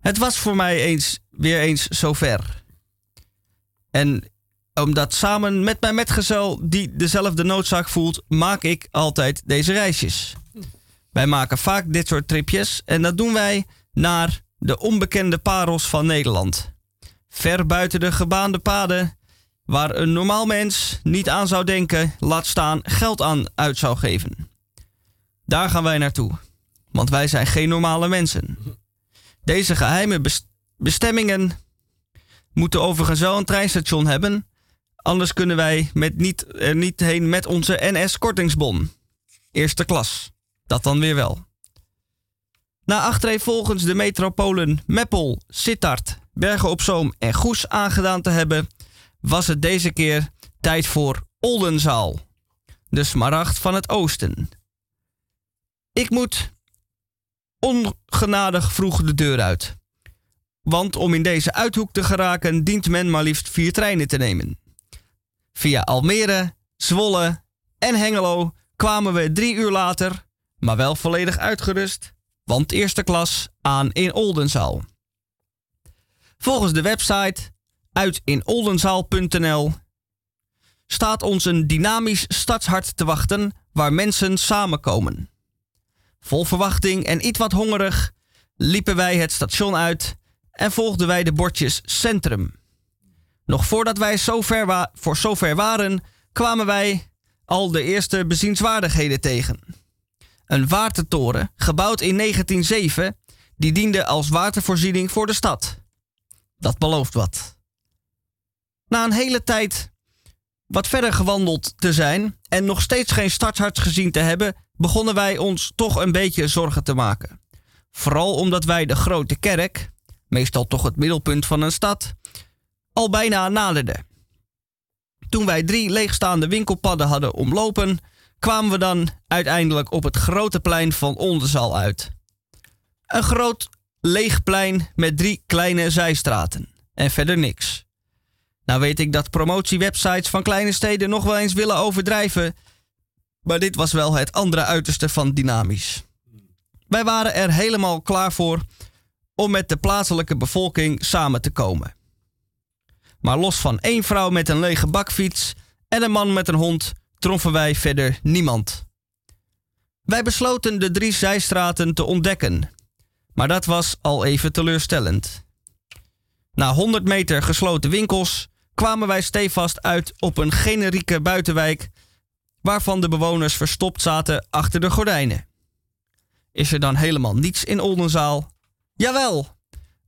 Het was voor mij eens, weer eens zover. En omdat samen met mijn metgezel die dezelfde noodzaak voelt, maak ik altijd deze reisjes. Wij maken vaak dit soort tripjes en dat doen wij naar de onbekende parels van Nederland. Ver buiten de gebaande paden waar een normaal mens niet aan zou denken, laat staan geld aan uit zou geven. Daar gaan wij naartoe, want wij zijn geen normale mensen. Deze geheime bes- bestemmingen moeten overigens wel een treinstation hebben, anders kunnen wij met niet, er niet heen met onze NS-kortingsbon. Eerste klas, dat dan weer wel. Na achtereenvolgens de metropolen Meppel, Sittard, Bergen op Zoom en Goes aangedaan te hebben, was het deze keer tijd voor Oldenzaal, de smaragd van het oosten. Ik moet ongenadig vroeg de deur uit. Want om in deze uithoek te geraken dient men maar liefst vier treinen te nemen. Via Almere, Zwolle en Hengelo kwamen we drie uur later, maar wel volledig uitgerust, want eerste klas aan in Oldenzaal. Volgens de website uitinoldenzaal.nl staat ons een dynamisch stadshart te wachten waar mensen samenkomen. Vol verwachting en iets wat hongerig liepen wij het station uit en volgden wij de bordjes Centrum. Nog voordat wij zover wa- voor zover waren, kwamen wij al de eerste bezienswaardigheden tegen. Een watertoren, gebouwd in 1907, die diende als watervoorziening voor de stad. Dat belooft wat. Na een hele tijd wat verder gewandeld te zijn en nog steeds geen startharts gezien te hebben, begonnen wij ons toch een beetje zorgen te maken. Vooral omdat wij de grote kerk, meestal toch het middelpunt van een stad, al bijna naderden. Toen wij drie leegstaande winkelpadden hadden omlopen, kwamen we dan uiteindelijk op het grote plein van Oldenzaal uit. Een groot leeg plein met drie kleine zijstraten. En verder niks. Nou weet ik dat promotiewebsites van kleine steden nog wel eens willen overdrijven. Maar dit was wel het andere uiterste van dynamisch. Wij waren er helemaal klaar voor om met de plaatselijke bevolking samen te komen. Maar los van één vrouw met een lege bakfiets en een man met een hond troffen wij verder niemand. Wij besloten de drie zijstraten te ontdekken, maar dat was al even teleurstellend. Na 100 meter gesloten winkels kwamen wij stevast uit op een generieke buitenwijk waarvan de bewoners verstopt zaten achter de gordijnen. Is er dan helemaal niets in Oldenzaal? Jawel,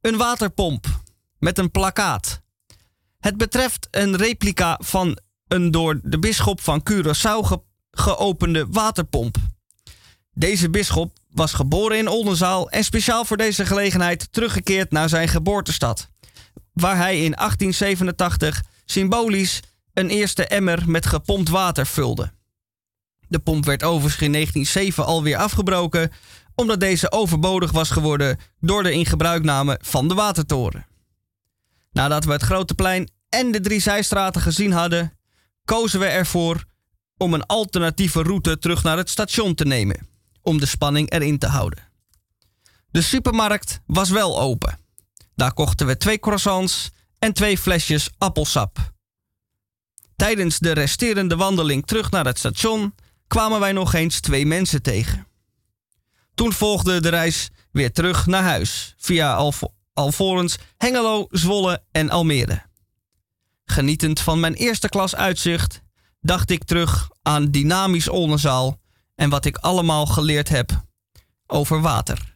een waterpomp met een plakkaat. Het betreft een replica van een door de bisschop van Curaçao ge- geopende waterpomp. Deze bisschop was geboren in Oldenzaal en speciaal voor deze gelegenheid teruggekeerd naar zijn geboortestad, waar hij in 1887 symbolisch een eerste emmer met gepompt water vulde. De pomp werd overigens in 1907 alweer afgebroken, omdat deze overbodig was geworden door de in gebruikname van de watertoren. Nadat we het Grote Plein en de drie zijstraten gezien hadden, kozen we ervoor om een alternatieve route terug naar het station te nemen, om de spanning erin te houden. De supermarkt was wel open. Daar kochten we twee croissants en twee flesjes appelsap. Tijdens de resterende wandeling terug naar het station kwamen wij nog eens twee mensen tegen. Toen volgde de reis weer terug naar huis via Alvo alvorens Hengelo, Zwolle en Almere. Genietend van mijn eerste klas uitzicht, dacht ik terug aan dynamisch Oldenzaal en wat ik allemaal geleerd heb over water.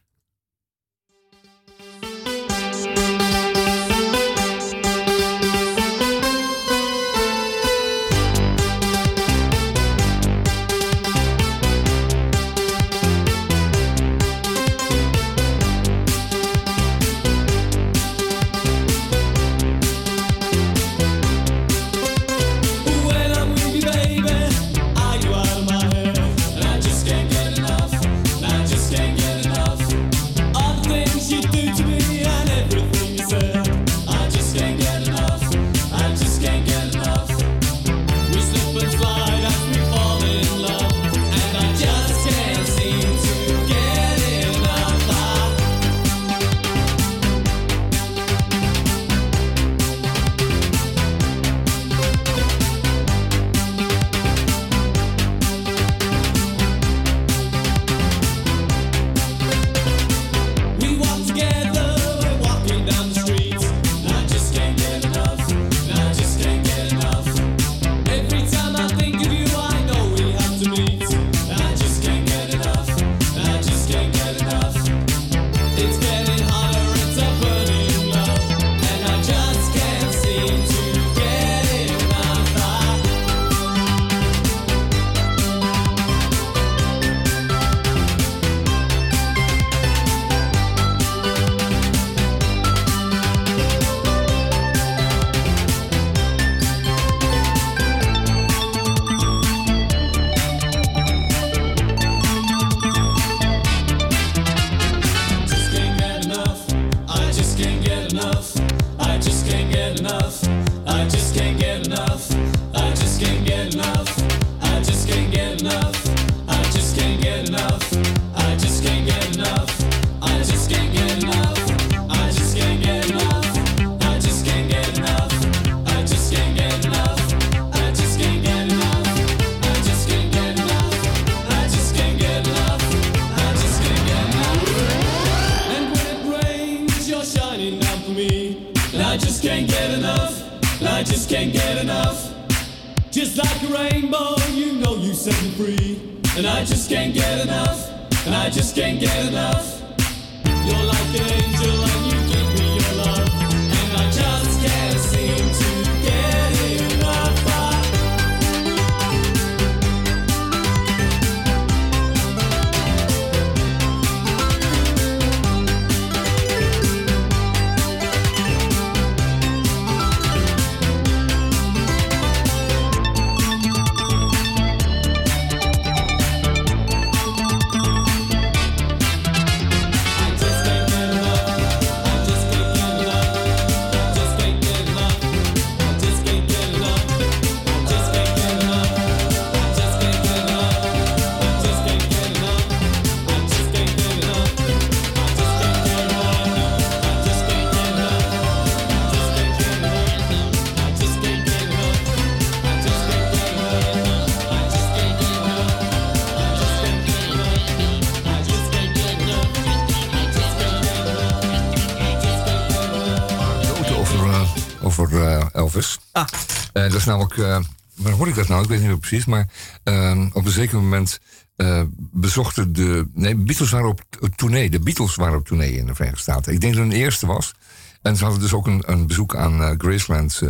Namelijk, eh, waar hoor ik dat nou? Ik weet niet meer precies, maar eh, op een zeker moment eh, bezochten de. Nee, Beatles waren op tournee. De Beatles waren op tournee in de Verenigde Staten. Ik denk dat het een eerste was. En ze hadden dus ook een, een bezoek aan eh, Graceland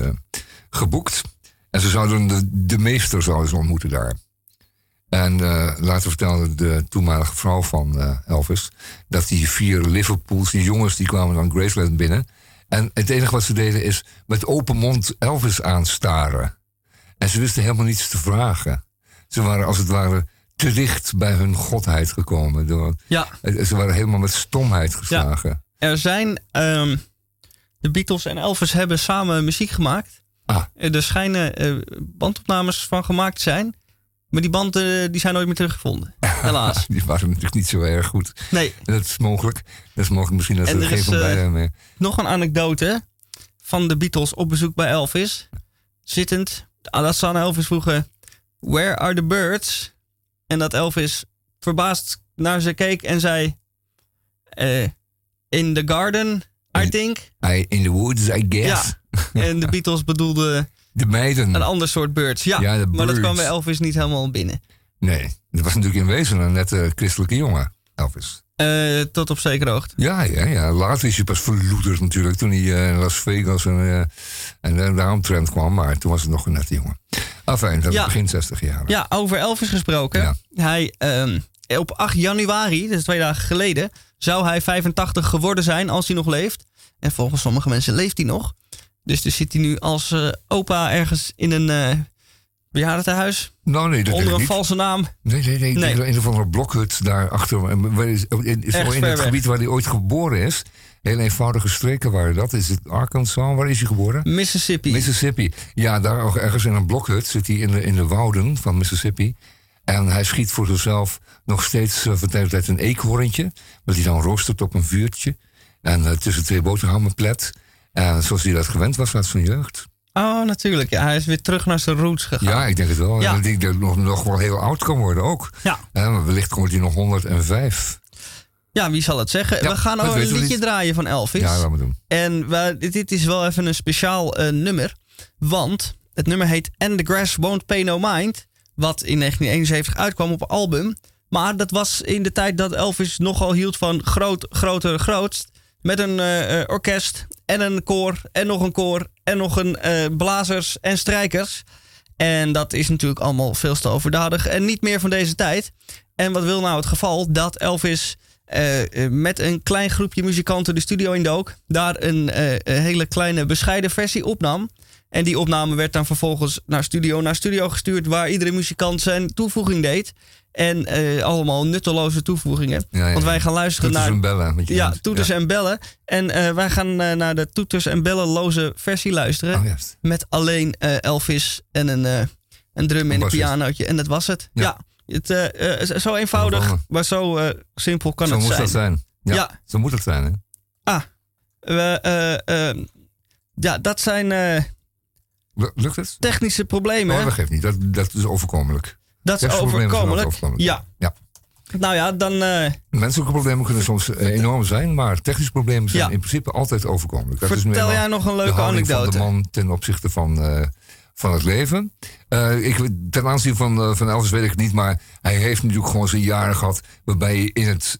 geboekt. En ze zouden de, meester zouden ze ontmoeten daar. En eh, later vertelde de toenmalige vrouw van Elvis dat die vier Liverpools, die jongens, die kwamen dan Graceland binnen. En het enige wat ze deden is met open mond Elvis aanstaren. En ze wisten helemaal niets te vragen. Ze waren als het ware te dicht bij hun godheid gekomen. Door, Ja. Ze waren helemaal met stomheid geslagen. Er zijn. ehm, de Beatles en Elvis hebben samen muziek gemaakt. Ah. Eh, Er schijnen eh, bandopnames van gemaakt te zijn. Maar die banden die zijn nooit meer teruggevonden. Helaas. Die waren natuurlijk niet zo erg goed. Nee. Dat is mogelijk. Dat is mogelijk misschien dat En er er is, van beiden eh. Nog een anekdote van de Beatles op bezoek bij Elvis. Zittend. ah, Dat ze aan Elvis vroegen: Where are the birds? En dat Elvis verbaasd naar ze keek en zei: eh, In the garden, I think. I, in the woods, I guess. Ja. En de Beatles bedoelden De meiden. een ander soort birds. Ja, maar dat kwam bij Elvis niet helemaal binnen. Nee, dat was natuurlijk in wezen een nette christelijke jongen, Elvis. Eh, tot op zekere hoogte. Ja, ja, ja. Later is hij pas verloederd natuurlijk. Toen hij eh, in Las Vegas en, eh, en eh, daaromtrend kwam. Maar toen was het nog een nette jongen. Enfin, dat Ja. begin 60 jaar. Ja, over Elvis gesproken. Ja. Hij, ehm, op 8 januari, dus twee dagen geleden, zou hij 85 geworden zijn als hij nog leeft. En volgens sommige mensen leeft hij nog. Dus dus zit hij nu als eh, opa ergens in een eh bejaardentehuis. Nou, nee, dat onder een niet. valse naam. Nee, nee, nee. Nee. nee. Een of andere blokhut daarachter. En waar is- In, in, in het gebied waar hij ooit geboren is. Heel eenvoudige streken waren dat. Is het Arkansas? Waar is hij geboren? Mississippi. Mississippi. Ja, daar ook ergens in een blokhut zit hij in de, in de wouden van Mississippi. En hij schiet voor zichzelf nog steeds eh, van tijd tot tijd een eekhoorntje. Wat hij dan roostert op een vuurtje. En tussen twee boterhammen plet. En zoals hij dat gewend was uit zijn jeugd. Oh, natuurlijk. Ja, hij is weer terug naar zijn roots gegaan. Ja, ik denk het wel. Ja. Ik denk dat hij nog, nog wel heel oud kan worden ook. Ja. Eh, maar wellicht wordt hij nog 105. Ja, wie zal het zeggen? Ja, we gaan ook een liedje niet. draaien van Elvis. Ja, laten we doen. En we, dit, is wel even een speciaal eh, nummer. Want het nummer heet And the Grass Won't Pay No Mind. Wat in 1971 uitkwam op een album. Maar dat was in de tijd dat Elvis nogal hield van groot, groter, grootst. Met een orkest en een koor en nog een koor en nog een eh, blazers en strijkers. En dat is natuurlijk allemaal veel te overdadig en niet meer van deze tijd. En wat wil nou het geval? Dat Elvis eh, eh, met een klein groepje muzikanten de studio indook. Daar een, eh, een hele kleine bescheiden versie opnam. En die opname werd dan vervolgens naar studio naar studio gestuurd. Waar iedere muzikant zijn toevoeging deed. En eh, allemaal nutteloze toevoegingen. Ja, ja, Want wij gaan luisteren Toeters naar... en bellen. Ja, toeters Ja. en bellen. En eh, wij gaan eh, naar de toeters en bellenloze versie luisteren. Oh. Met alleen Elvis en een, een drum en een pianootje. En dat was het. Ja. Het, zo eenvoudig, maar zo simpel kan Zo het moet zijn. dat zijn. Ja. Zo moet het zijn, hè? Ah, we, ja, dat zijn Lu- Lukt het? technische problemen. Oh, dat geeft niet. Dat, dat is overkomelijk. Dat is overkomelijk. overkomelijk. Ja. Ja. Nou ja, dan... eh, Menselijke problemen kunnen soms eh, enorm zijn, maar technische problemen zijn Ja. in principe altijd overkomelijk. Dat is Vertel meer jij nog een leuke anekdote? van de man ten opzichte van, eh, van het leven. Ik, ten aanzien van, van Elvis weet ik het niet, maar hij heeft natuurlijk gewoon zijn jaren gehad waarbij hij in het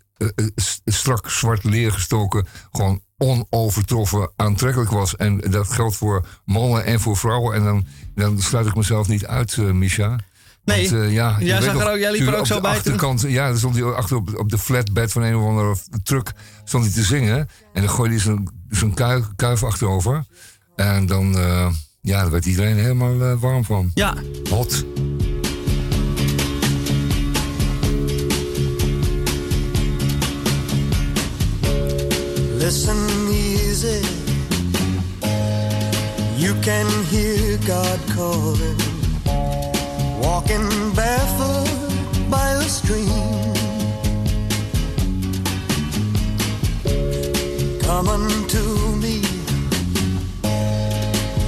strak zwart leer gestoken gewoon onovertroffen aantrekkelijk was. En dat geldt voor mannen en voor vrouwen. En dan, dan sluit ik mezelf niet uit, Misha. Nee, Want, eh, ja, je jij zag nog, er ook- jij liep er ook op zo de bij toen. achterkant, Ja, dan stond hij achter op, op de flatbed van een of andere truck stond hij te zingen. En dan gooide hij zijn, zijn kuif, kuif achterover. En dan, eh, ja, daar werd iedereen helemaal eh, warm van. ja, Hot. Listen easy. You can hear God calling. Walking barefoot by a stream. Come unto me.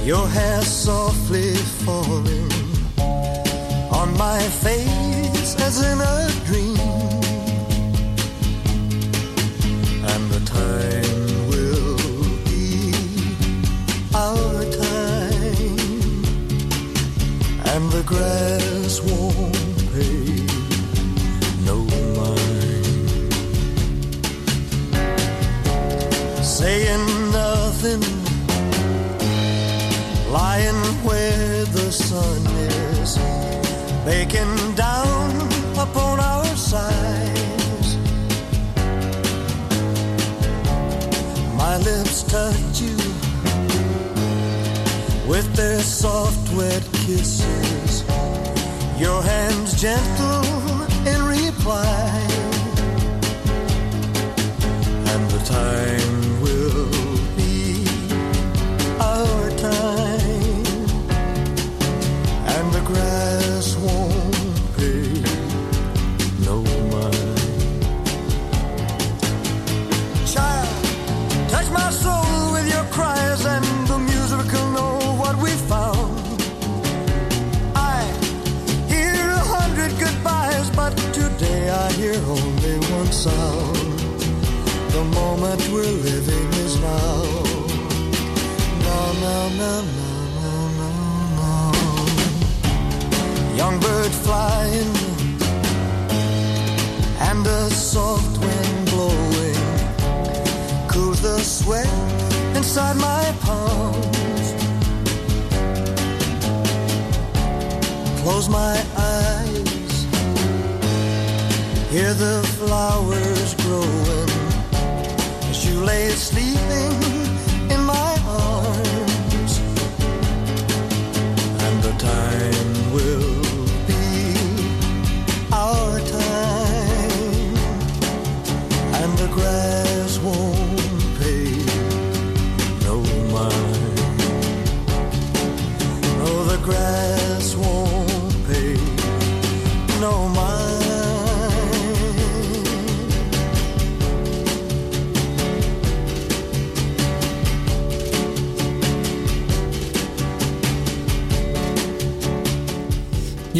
Your hair softly falling on my face as in a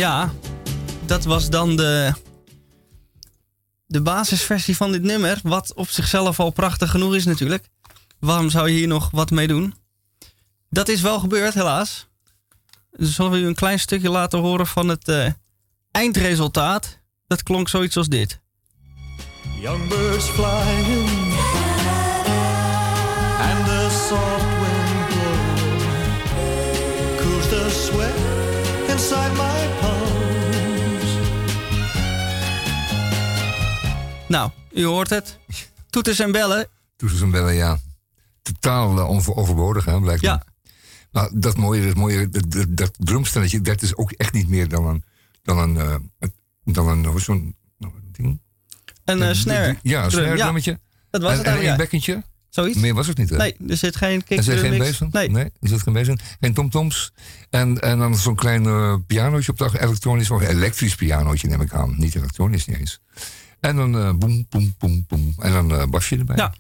Ja, dat was dan de, de basisversie van dit nummer. Wat op zichzelf al prachtig genoeg is natuurlijk. Waarom zou je hier nog wat mee doen? Dat is wel gebeurd, helaas. Dus zullen we u een klein stukje laten horen van het eh, eindresultaat. Dat klonk zoiets als dit. Young birds flying and the soft wind cools the sweat inside my palms. Nou, u hoort het. Toeters en bellen. Toeters en bellen, ja. Totaal uh, onver- overbodig, hè, blijkt Ja. me. Maar dat mooie, dat mooie, dat, dat, dat drumstelletje, dat is ook echt niet meer dan een, dan een, eh, dan een, zo'n nou, ding? Een eh, snare. Ja, een snare ja. drummetje. Dat was en, het en eigenlijk. ja. bekkentje. Zoiets? Meer was het niet, hè? Nee, er zit geen kick Er zit geen in? Nee. nee, er zit geen in. Geen tomtoms. En, en dan zo'n klein eh, pianootje op de elektronisch, of elektrisch pianootje neem ik aan. Niet elektronisch, niet eens. En dan eh boem, boem, boem, boem. En dan eh basje erbij. Ja.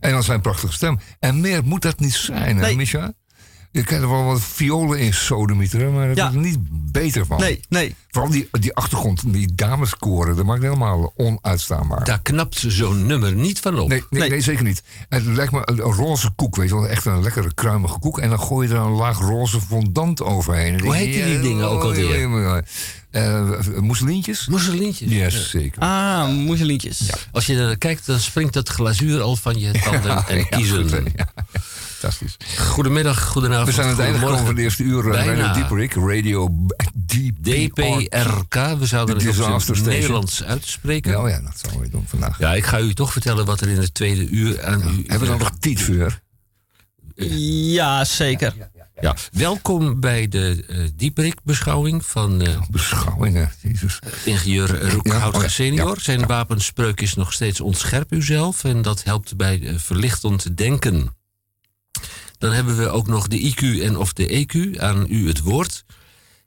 En dan zijn prachtige stem. En meer moet dat niet zijn, hè, Nee. Misha? Je krijgt er wel wat violen in sodemieteren, maar dat Ja. er niet beter van. Nee, nee. Vooral die, die achtergrond, die dameskoren, dat maakt helemaal onuitstaanbaar. Daar knapt zo'n nummer niet van op. Nee, nee, Nee. nee. zeker niet. Het lijkt me een, roze koek, weet je wel. Echt een lekkere kruimige koek. En dan gooi je er een laag roze fondant overheen. Hoe heten die ja, dingen ook oh, alweer? ja, ja, ja. Eh, mousselintjes? Mousselintjes. Yes, zeker. Ah, moeselientjes. Als je er kijkt, dan springt dat glazuur al van je tanden en kiezen. Fantastisch. Goedemiddag, goedenavond. We zijn aan het einde gekomen van de eerste uur. eh, Bijna. Radio Dieperik, Radio DPR. DPRK, we zouden De het Station. Nederlands uitspreken. Ja, oh ja, dat zouden we doen vandaag. Ja, ik ga u toch vertellen wat er in het tweede uur aan u... Hebben we dan nog tijd voor? Ja, zeker. Ja, welkom bij de eh Dieperik-beschouwing van eh, Beschouwingen, jezus. ingenieur Roek Ja, Houtka oh ja, senior. ja, Zijn wapenspreuk is nog steeds ontscherp uzelf. En dat helpt bij verlichtend denken. Dan hebben we ook nog de IQ en of de EQ. Aan u het woord.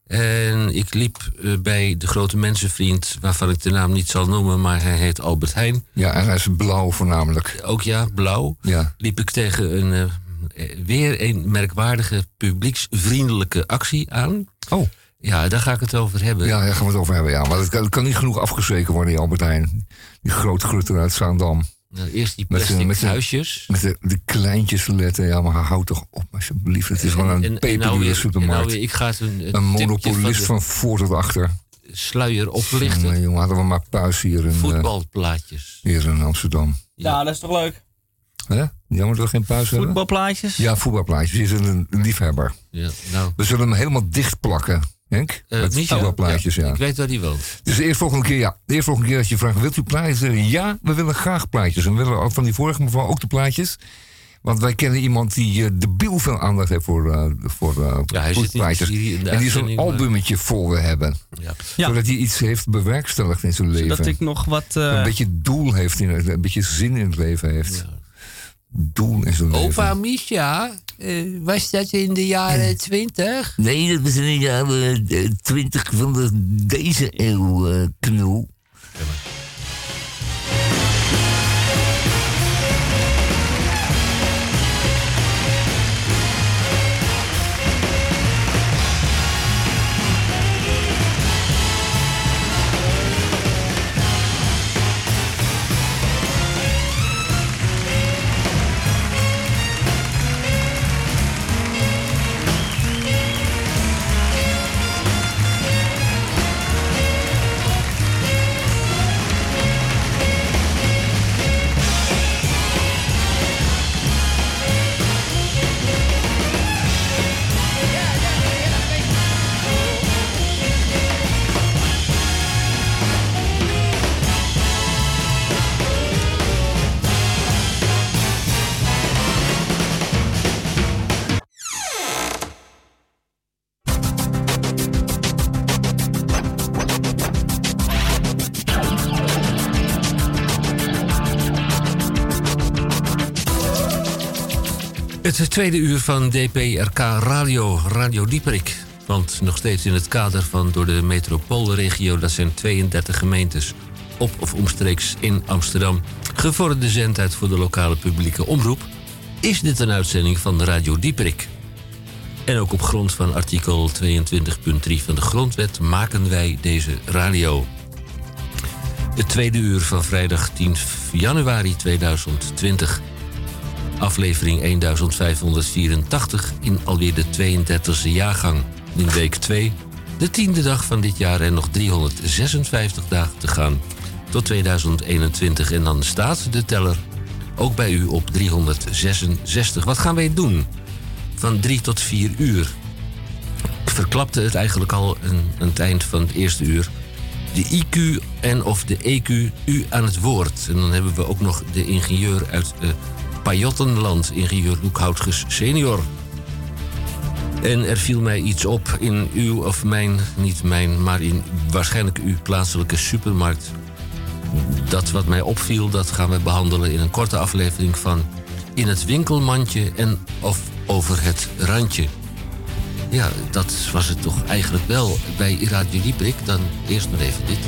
En ik liep eh, bij de grote mensenvriend, waarvan ik de naam niet zal noemen, maar hij heet Albert Heijn. Ja, en hij is blauw voornamelijk. Ook ja, blauw. Ja. Liep ik tegen een, eh, eh, weer een merkwaardige publieksvriendelijke actie aan. Oh. Ja, daar ga ik het over hebben. Ja, daar gaan we het over hebben, ja. Maar het kan, het kan niet genoeg afgezeken worden, die Albertijn. Die grote grutter uit Zaandam. Nou, eerst die Met plastic met z'n- huisjes. Met de, de kleintjes letten, ja, maar houd toch op, alsjeblieft. Het is gewoon een En- nou peperdure weer- supermarkt. nou weer, ik ga het een, een, monopolist van voor tot achter. sluier oplichten. Nee, jongen, hadden we maar puis hier in, eh, Voetbalplaatjes. hier in Amsterdam. Ja, dat is toch leuk? Hè? Jammer dat we geen puis hebben. Voetbalplaatjes? Ja, voetbalplaatjes. Hier is een liefhebber. Ja, nou, We zullen hem helemaal dicht plakken, Henk. eh, Met voetbalplaatjes, ja. Ik weet waar die woont. Dus de eerste volgende keer, ja. De eerste volgende keer dat je vraagt, wilt u plaatjes? Ja, we willen graag plaatjes. En we willen ook van die vorige mevrouw ook de plaatjes. Want wij kennen iemand die eh, debiel veel aandacht heeft voor, eh voor Ja, hij zit de En die zo'n albummetje vol wil hebben. Ja. Ja. Zodat hij iets heeft bewerkstelligd in zijn leven. Dat ik nog wat... eh, een beetje doel heeft, in een beetje zin in het leven heeft. Doel in zijn leven. Opa Misha, eh, was dat in de jaren twintig? Nee, dat was in de jaren eh, 20 van de, deze eeuw, eh knul. Het tweede uur van DPRK Radio, Radio Dieperik. Want nog steeds in het kader van door de metropoolregio... dat zijn 32 gemeentes op of omstreeks in Amsterdam... gevorderde zendtijd voor de lokale publieke omroep... is dit een uitzending van Radio Dieperik. En ook op grond van artikel 22.3 van de Grondwet... maken wij deze radio. Het tweede uur van vrijdag 10 januari 2020 aflevering 1584 in alweer de 32e jaargang. In week 2, de tiende dag van dit jaar en nog 356 dagen te gaan tot 2021. En dan staat de teller ook bij u op 366. Wat gaan wij doen? Van 3 tot 4 uur. Ik verklapte het eigenlijk al aan het eind van het eerste uur. De IQ en of de EQ u aan het woord. En dan hebben we ook nog de ingenieur uit eh, Pajottenland, ingenieur Loek Houtges senior. En er viel mij iets op in uw of mijn, niet mijn, maar in waarschijnlijk uw plaatselijke supermarkt. Dat wat mij opviel, dat gaan we behandelen in een korte aflevering van In het winkelmandje en of over het randje. Ja, dat was het toch eigenlijk wel bij Radio Dieprik. Dan eerst maar even dit.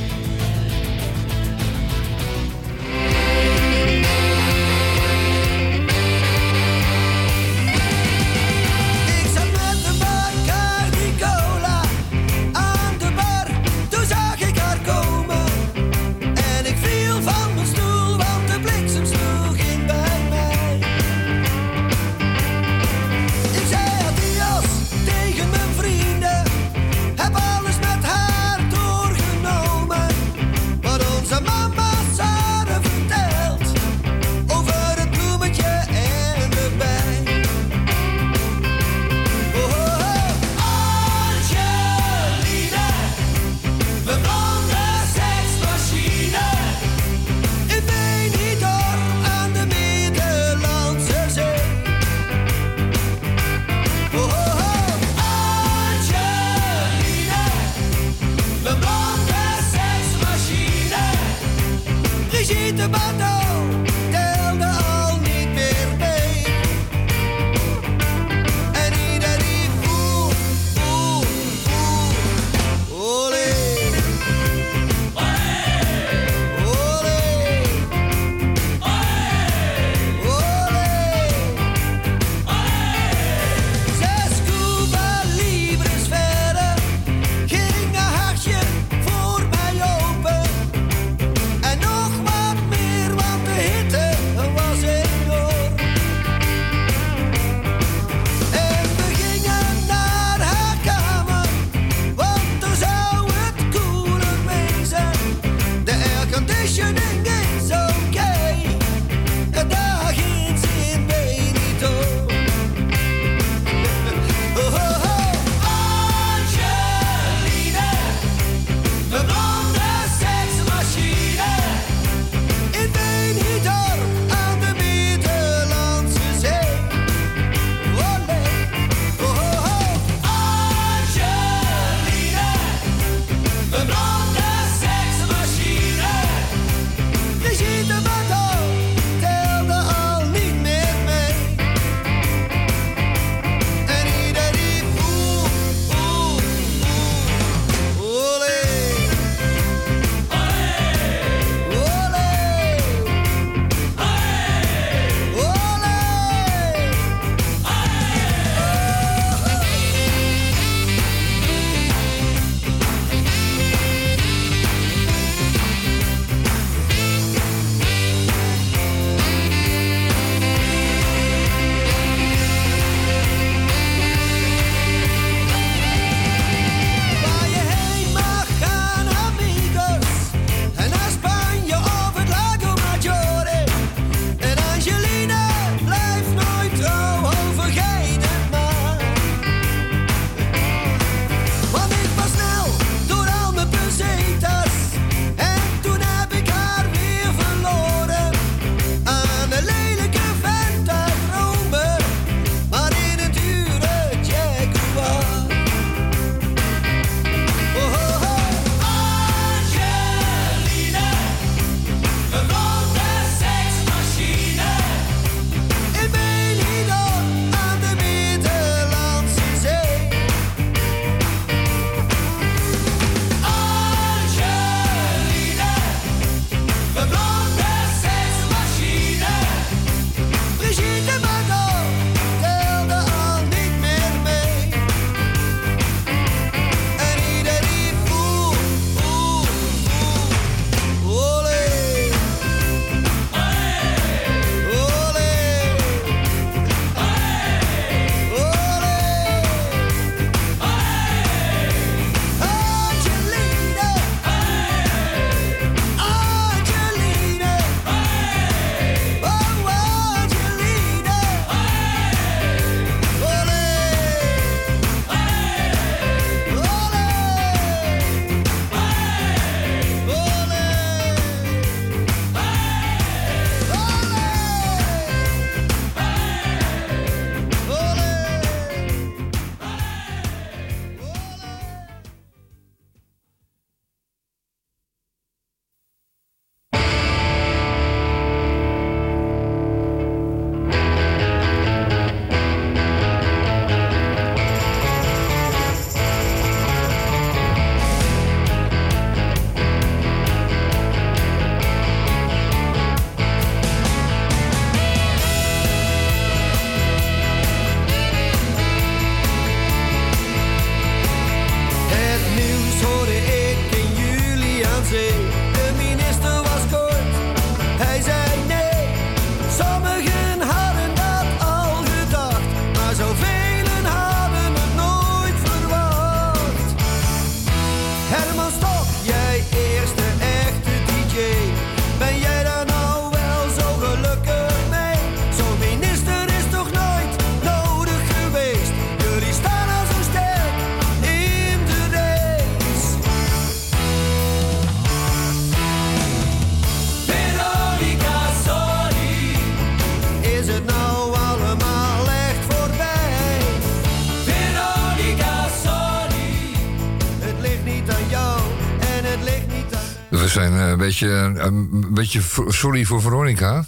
Zijn eh, een beetje, een beetje sorry voor Veronica.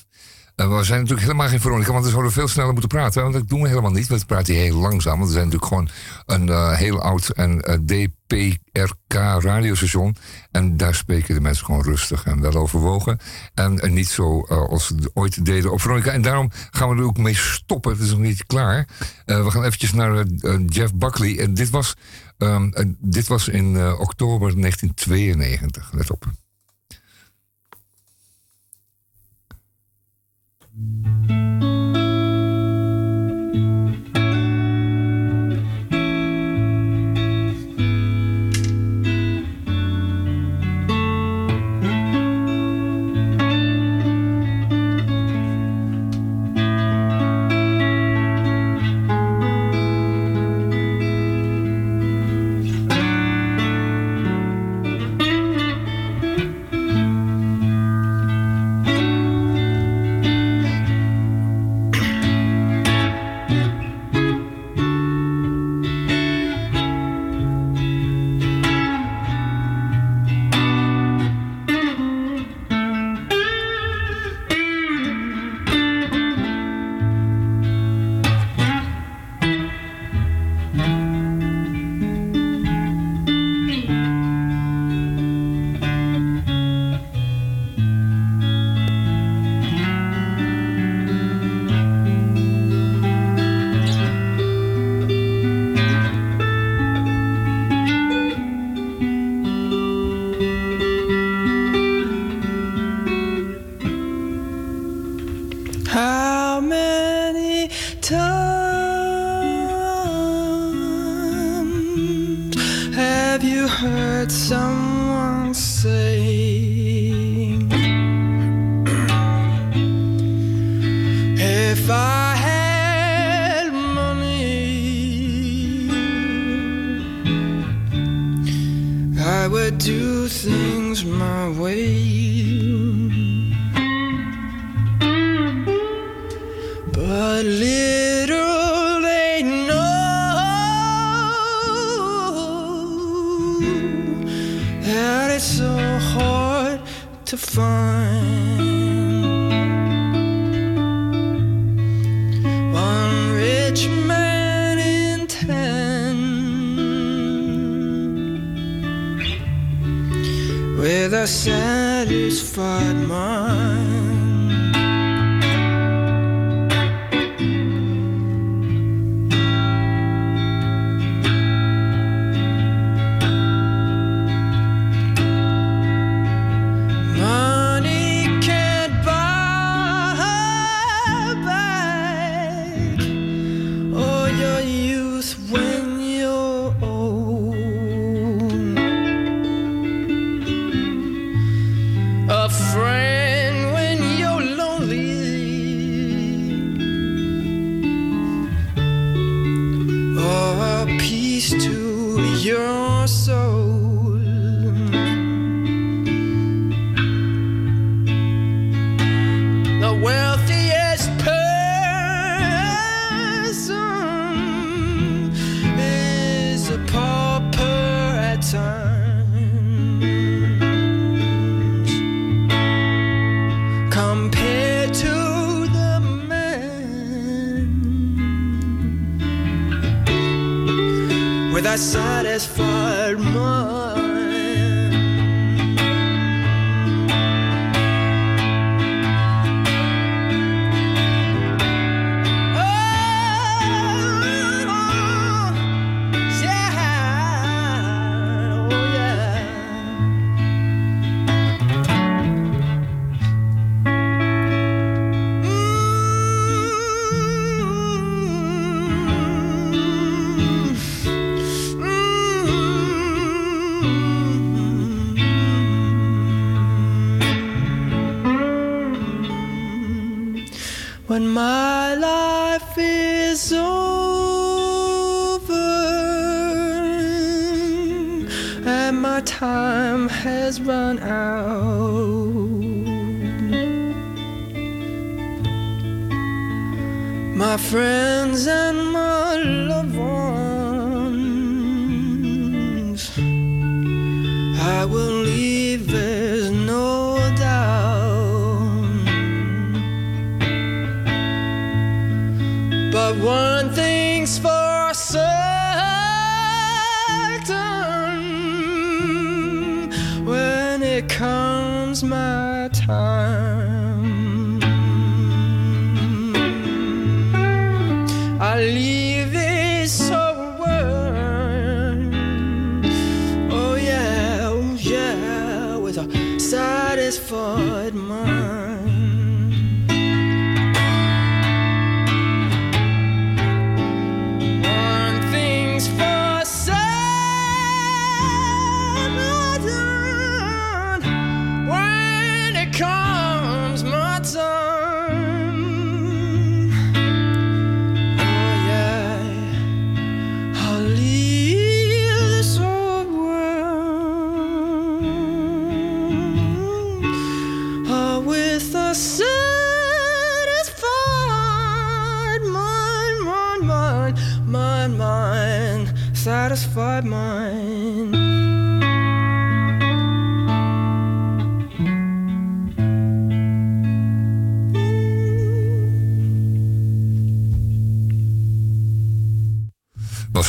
Eh, we zijn natuurlijk helemaal geen Veronica, want we zouden veel sneller moeten praten. Want dat doen we helemaal niet. We praten heel langzaam. Want we zijn natuurlijk gewoon een eh, heel oud en eh, DPRK radiostation. En daar spreken de mensen gewoon rustig en wel overwogen. En eh, niet zo eh, als ze ooit deden op Veronica. En daarom gaan we er ook mee stoppen. Het is nog niet klaar. Eh, we gaan eventjes naar eh, eh, Jeff Buckley. En dit was, ehm, eh, dit was in eh, oktober 1992. Let op. thank you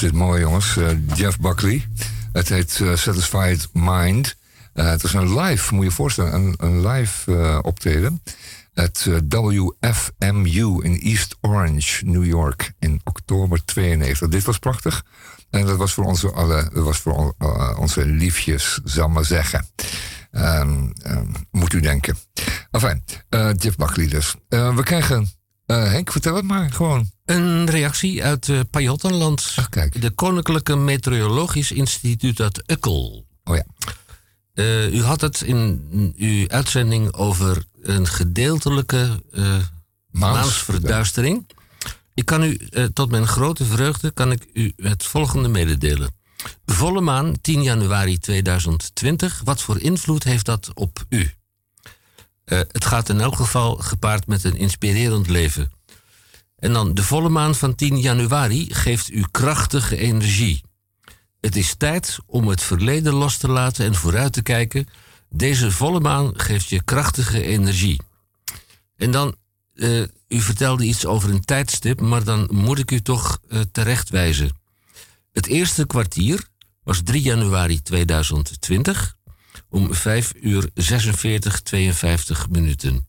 Dit mooi, jongens. Eh, Jeff Buckley. Het heet eh, Satisfied Mind. Eh, het is een live, moet je je voorstellen, een, live optreden. Het WFMU in East Orange, New York, in oktober 92. Dit was prachtig. En dat was voor onze, alle, dat was voor on- onze liefjes, zal maar zeggen. Ehm, ehm, moet u denken. Enfin, Jeff Buckley dus. We krijgen... eh, Henk, vertel het maar gewoon. Een reactie uit uh, Pajottenland. Ach, kijk. De Koninklijke Meteorologisch Instituut uit Ukkel. Oh ja. Eh, u had het in uw uitzending over een gedeeltelijke maansverduistering. Ik kan u, tot mijn grote vreugde, kan ik u het volgende mededelen. Volle maan, 10 januari 2020. Wat voor invloed heeft dat op u? Eh, het gaat in elk geval gepaard met een inspirerend leven. En dan de volle maan van 10 januari geeft u krachtige energie. Het is tijd om het verleden los te laten en vooruit te kijken. Deze volle maan geeft je krachtige energie. En dan, eh, u vertelde iets over een tijdstip, maar dan moet ik u toch eh, terechtwijzen. Het eerste kwartier was 3 januari 2020 om 5 uur 46, 52 minuten.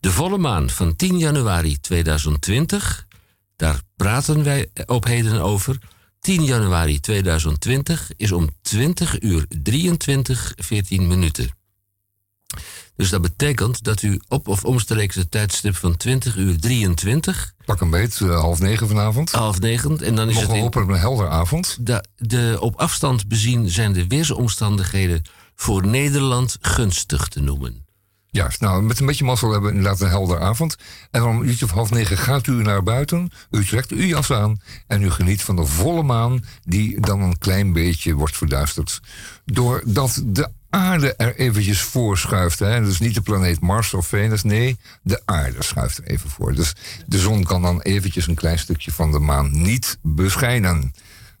De volle maan van 10 januari 2020, daar praten wij op heden over. 10 januari 2020 is om 20 uur 23, 14 minuten. Dus dat betekent dat u op of omstreeks het tijdstip van 20 uur 23, Pak een beet, eh, half negen vanavond. half negen, en dan is Mogen het op een helder avond. de, de op afstand bezien zijn de weersomstandigheden voor Nederland gunstig te noemen. Juist, nou, met een beetje mazzel hebben we inderdaad een helder avond. En om half negen gaat u naar buiten. U trekt uw jas aan en u geniet van de volle maan... die dan een klein beetje wordt verduisterd. Doordat de aarde er eventjes voor schuift. Hè? Dus niet de planeet Mars of Venus, nee, de aarde schuift er even voor. Dus de zon kan dan eventjes een klein stukje van de maan niet beschijnen.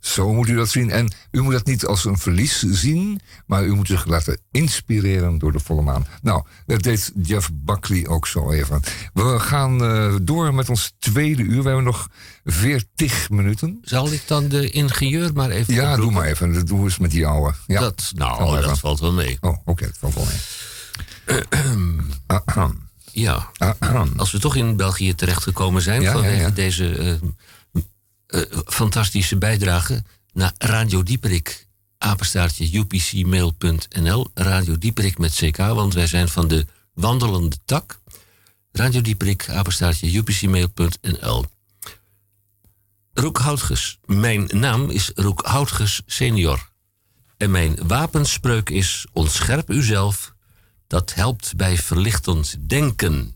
Zo moet u dat zien. En u moet dat niet als een verlies zien, maar u moet zich laten inspireren door de volle maan. Nou, dat deed Jeff Buckley ook zo even. We gaan eh, door met ons tweede uur. We hebben nog veertig minuten. Zal ik dan de ingenieur maar even Ja, doe maar even. Dat doen we eens met die ouwe. Ja. Dat, nou, dat valt wel mee. Oh, oké, dat valt wel mee. Ja, als we toch in België terechtgekomen zijn Ja, vanwege ja, ja. deze eh, eh, fantastische bijdrage naar Radio Dieperik, apenstaartje upcmail.nl, Radio Dieperik met CK, want wij zijn van de wandelende tak. Radio Dieperik, apenstaartje upcmail.nl. Roek Houtges. Mijn naam is Roek Houtges senior. En mijn wapenspreuk is ontscherp uzelf. Dat helpt bij verlichtend denken.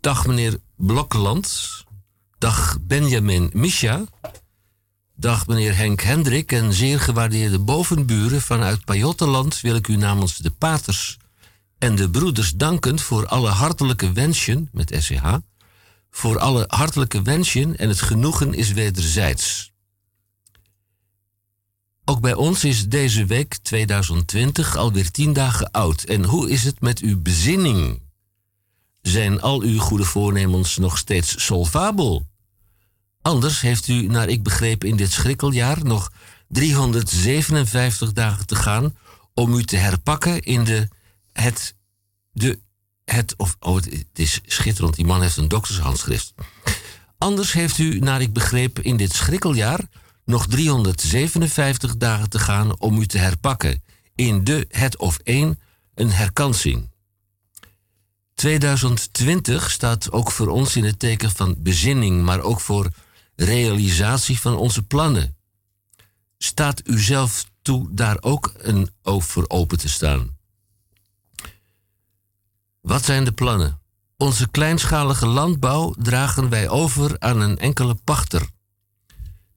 Dag meneer Blokkeland. Dag Benjamin Misha. Dag meneer Henk Hendrik en zeer gewaardeerde bovenburen vanuit Pajottenland wil ik u namens de paters en de broeders danken voor alle hartelijke wensen met SCH. Voor alle hartelijke wensen en het genoegen is wederzijds. Ook bij ons is deze week 2020 alweer tien dagen oud. En hoe is het met uw bezinning? Zijn al uw goede voornemens nog steeds solvabel? Anders heeft u, naar ik begreep, in dit schrikkeljaar nog 357 dagen te gaan om u te herpakken in de het de het of oh het, is schitterend. Die man heeft een doktershandschrift. Anders heeft u, naar ik begreep, in dit schrikkeljaar nog 357 dagen te gaan om u te herpakken in de het of één een herkansing. 2020 staat ook voor ons in het teken van bezinning, maar ook voor realisatie van onze plannen. Staat u zelf toe daar ook een oog voor open te staan? Wat zijn de plannen? Onze kleinschalige landbouw dragen wij over aan een enkele pachter.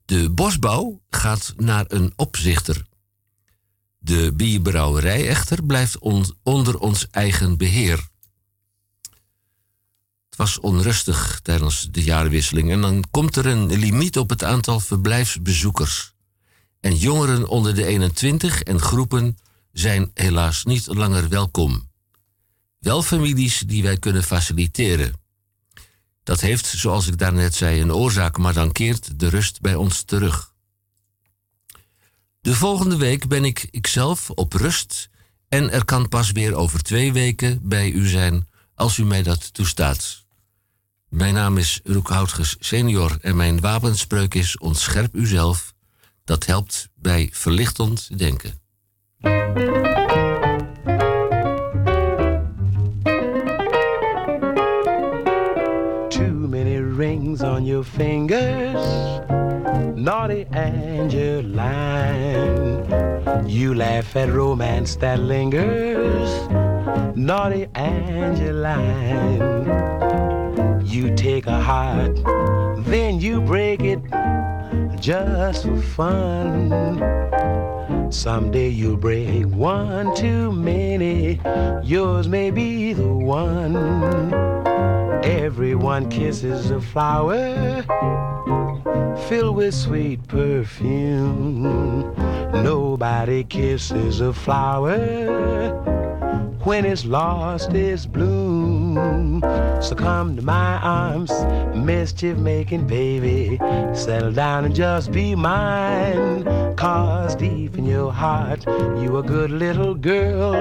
De bosbouw gaat naar een opzichter. De bierbrouwerij echter blijft on- onder ons eigen beheer. Het was onrustig tijdens de jaarwisseling en dan komt er een limiet op het aantal verblijfsbezoekers. En jongeren onder de 21 en groepen zijn helaas niet langer welkom. Wel families die wij kunnen faciliteren. Dat heeft, zoals ik daarnet zei, een oorzaak, maar dan keert de rust bij ons terug. De volgende week ben ik ikzelf op rust en er kan pas weer over twee weken bij u zijn als u mij dat toestaat. Mijn naam is Roek Houtges senior en mijn wapenspreuk is ontscherp uzelf. Dat helpt bij verlichtend denken. Too many rings on your fingers, naughty Angeline. You laugh at romance that lingers, naughty Angeline. You take a heart, then you break it just for fun. Someday you'll break one too many. Yours may be the one. Everyone kisses a flower filled with sweet perfume. Nobody kisses a flower when it's lost its bloom. So come to my arms, mischief making baby. Settle down and just be mine. Cause deep in your heart, you a good little girl.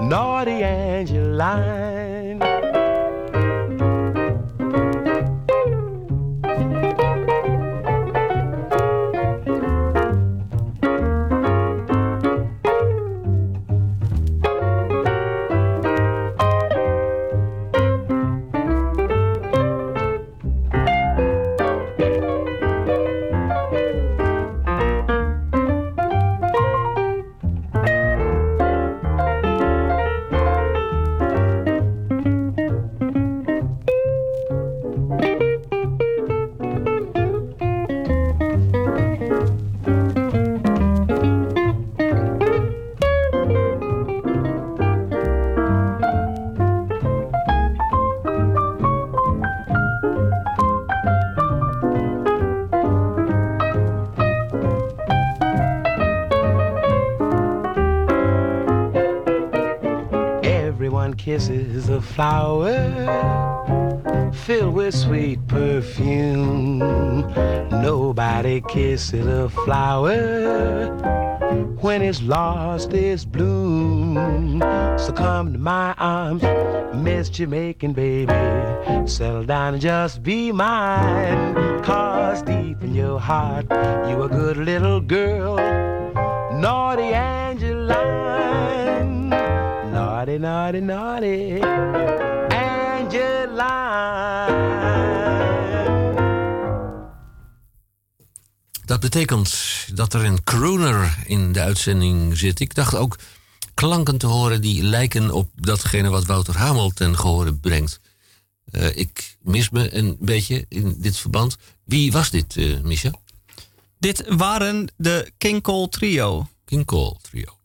Naughty Angeline. Flower filled with sweet perfume. Nobody kisses a flower when it's lost its bloom. So come to my arms, mischief making baby. Settle down and just be mine. Cause deep in your heart, you a good little girl. Naughty Angeline. Naughty, naughty, naughty. Angeline. Dat betekent dat er een crooner in de uitzending zit. Ik dacht ook klanken te horen die lijken op datgene wat Wouter Hamel ten gehore brengt. Eh, ik mis me een beetje in dit verband. Wie was dit, eh Misha? Dit waren de King Cole Trio. King Cole Trio.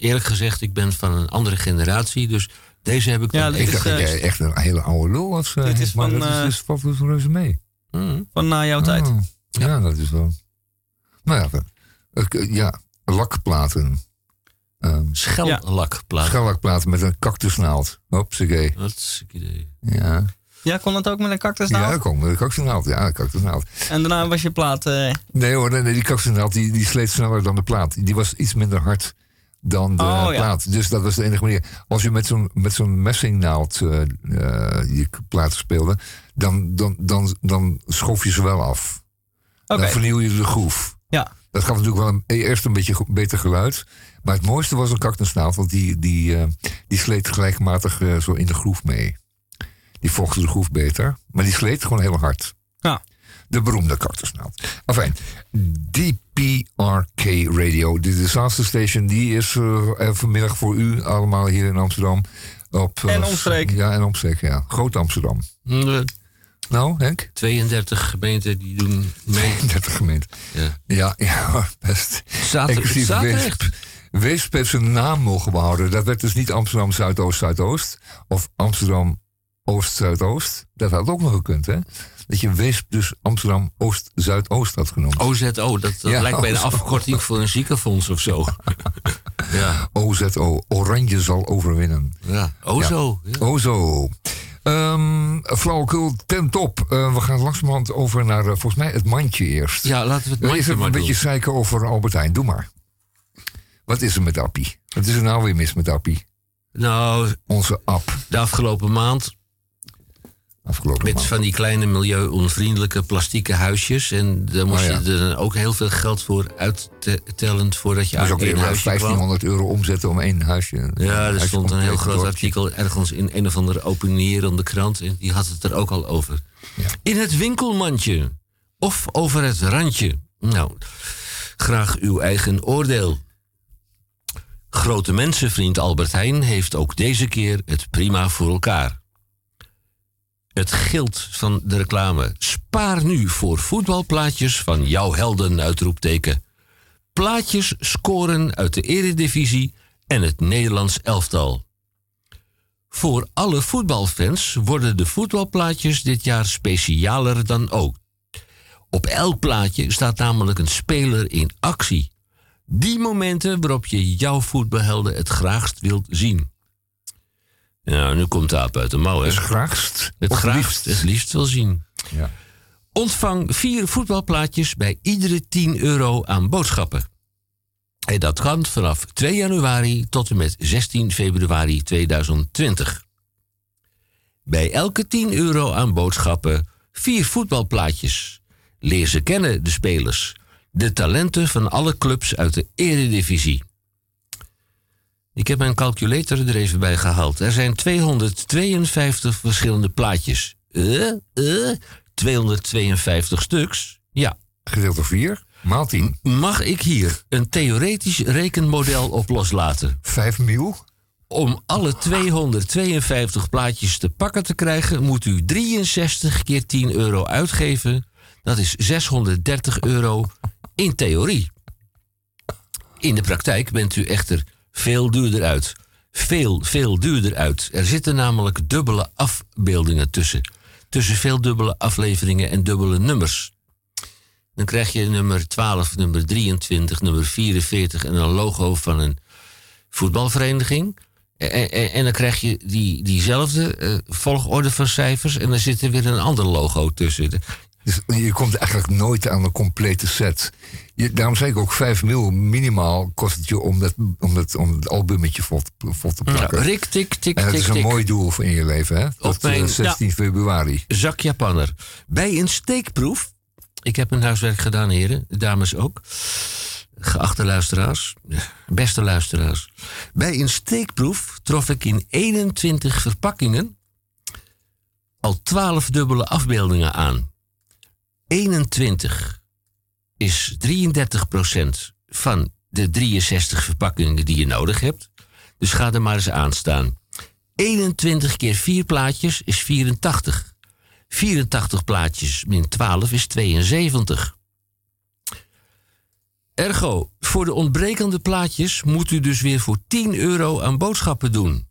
Eerlijk gezegd, ik ben van een andere generatie, dus deze heb ik... Ja, dan dit Ik is, dacht dat eh, jij echt een hele oude lul was. eh, dit is maar van, dat eh, is, dus valt dus reuze mee. Mm. Van na jouw tijd. Oh, ja. dat is wel. Nou ja, eh, ja lakplaten. Ehm Schellakplaat. schellakplaten met een cactusnaald. Hopsakee. Dat is een idee. Ja. Ja, kon dat ook met een cactus Ja, dat komt met een cactusnaald. Ja, een cactusnaald. En daarna was je plaat... eh, Nee hoor, nee, nee, die cactusnaald die, die sleet sneller dan de plaat. Die was iets minder hard. Dan de Oh, ja. plaat. Dus dat was de enige manier. Als je met zo'n, met zo'n messingnaald eh, eh, je platen speelde, dan, dan, dan, dan schoof je ze wel af. Oké. Dan vernieuw je de groef. Ja. Dat gaf natuurlijk wel een, eerst een beetje beter geluid. Maar het mooiste was een cactusnaald, want die, die, eh, die sleet gelijkmatig zo in de groef mee. Die volgde de groef beter, maar die sleet gewoon heel hard. Ja. De beroemde cactusnaald. Enfin, DPRK Radio, de Disaster Station, die is eh, er vanmiddag voor u allemaal hier in Amsterdam. Op, eh, En omstreek. Ja, en omstreek, ja. Groot Amsterdam. Eh, Nou, Henk? 32 gemeenten die doen mee. 30 gemeenten. Ja. Ja, ja, best. Er- er Weesp. echt? Weesp heeft zijn naam mogen behouden. Dat werd dus niet Amsterdam Zuidoost-Zuidoost. Of Amsterdam Oost-Zuidoost. Dat had ook nog gekund, hè? Dat je Weesp dus Amsterdam Oost-Zuidoost had genoemd. OZO, dat, dat Ja, lijkt bij OZO. afkorting voor een ziekenfonds of zo. ja, OZO. Oranje zal overwinnen. ja. OZO. Ja. Ozo. Ehm flauwekul ten top. Eh, we gaan langzamerhand over naar, eh, volgens mij, het mandje eerst. Ja, laten we het je mandje even maar een beetje zeiken over Albert Heijn? Doe maar. Wat is er met Appie? Wat is er nou weer mis met Appie? Nou, Onze app. de afgelopen maand Afgelopen met maand. van die kleine milieu-onvriendelijke plastieke huisjes. En daar moest Oh, ja. je er ook heel veel geld voor uittellend voordat je Dus aan ook weer één huisje kwam. 1500 euro omzetten om één huisje. Ja, er huisje stond een heel groot artikel ergens in een of andere opinierende krant. En die had het er ook al over. Ja. In het winkelmandje. Of over het randje. Nou, graag uw eigen oordeel. Grote mensenvriend Albert Heijn heeft ook deze keer het prima voor elkaar. Het gilt van de reclame. Spaar nu voor voetbalplaatjes van jouw helden, uitroepteken. Plaatjes scoren uit de eredivisie en het Nederlands elftal. Voor alle voetbalfans worden de voetbalplaatjes dit jaar specialer dan ook. Op elk plaatje staat namelijk een speler in actie. Die momenten waarop je jouw voetbalhelden het graagst wilt zien. Nou, nu komt de aap uit de mouw, hè? Het graagst. Het graagst, liefst. het liefst wil zien. Ja. Ontvang vier voetbalplaatjes bij iedere 10 euro aan boodschappen. En dat kan vanaf 2 januari tot en met 16 februari 2020. Bij elke 10 euro aan boodschappen vier voetbalplaatjes. Leer ze kennen, de spelers. De talenten van alle clubs uit de Eredivisie. Ik heb mijn calculator er even bij gehaald. Er zijn 252 verschillende plaatjes. Eh? Eh? 252 stuks? Ja. Gedeeld door 4, maal 10. Mag ik hier een theoretisch rekenmodel op loslaten? 5 mil. Om alle 252 plaatjes te pakken te krijgen, moet u 63 keer 10 euro uitgeven. Dat is 630 euro in theorie. In de praktijk bent u echter veel duurder uit. Veel, veel duurder uit. Er zitten namelijk dubbele afbeeldingen tussen. Tussen veel dubbele afleveringen en dubbele nummers. Dan krijg je nummer 12, nummer 23, nummer 44 en een logo van een voetbalvereniging. En, en, en dan krijg je die, diezelfde eh, volgorde van cijfers en dan zit er weer een ander logo tussen. Dus je komt eigenlijk nooit aan een complete set. Je, daarom zei ik ook 5 mil minimaal kost het je om, dat, om, dat, om het albummetje vol, te- vol te plakken. Rik, tik, tik, en dat tik, is een tik. mooi doel voor in je leven, hè? Tot mijn- eh, 16 februari. Zak Japanner. Bij een steekproef. Ik heb mijn huiswerk gedaan, heren. Dames ook. Geachte luisteraars. Beste luisteraars. Bij een steekproef trof ik in 21 verpakkingen al 12 dubbele afbeeldingen aan. 21 is 33% van de 63 verpakkingen die je nodig hebt. Dus ga er maar eens aan staan. 21 keer 4 plaatjes is 84. 84 plaatjes min 12 is 72. Ergo, voor de ontbrekende plaatjes moet u dus weer voor 10 euro aan boodschappen doen.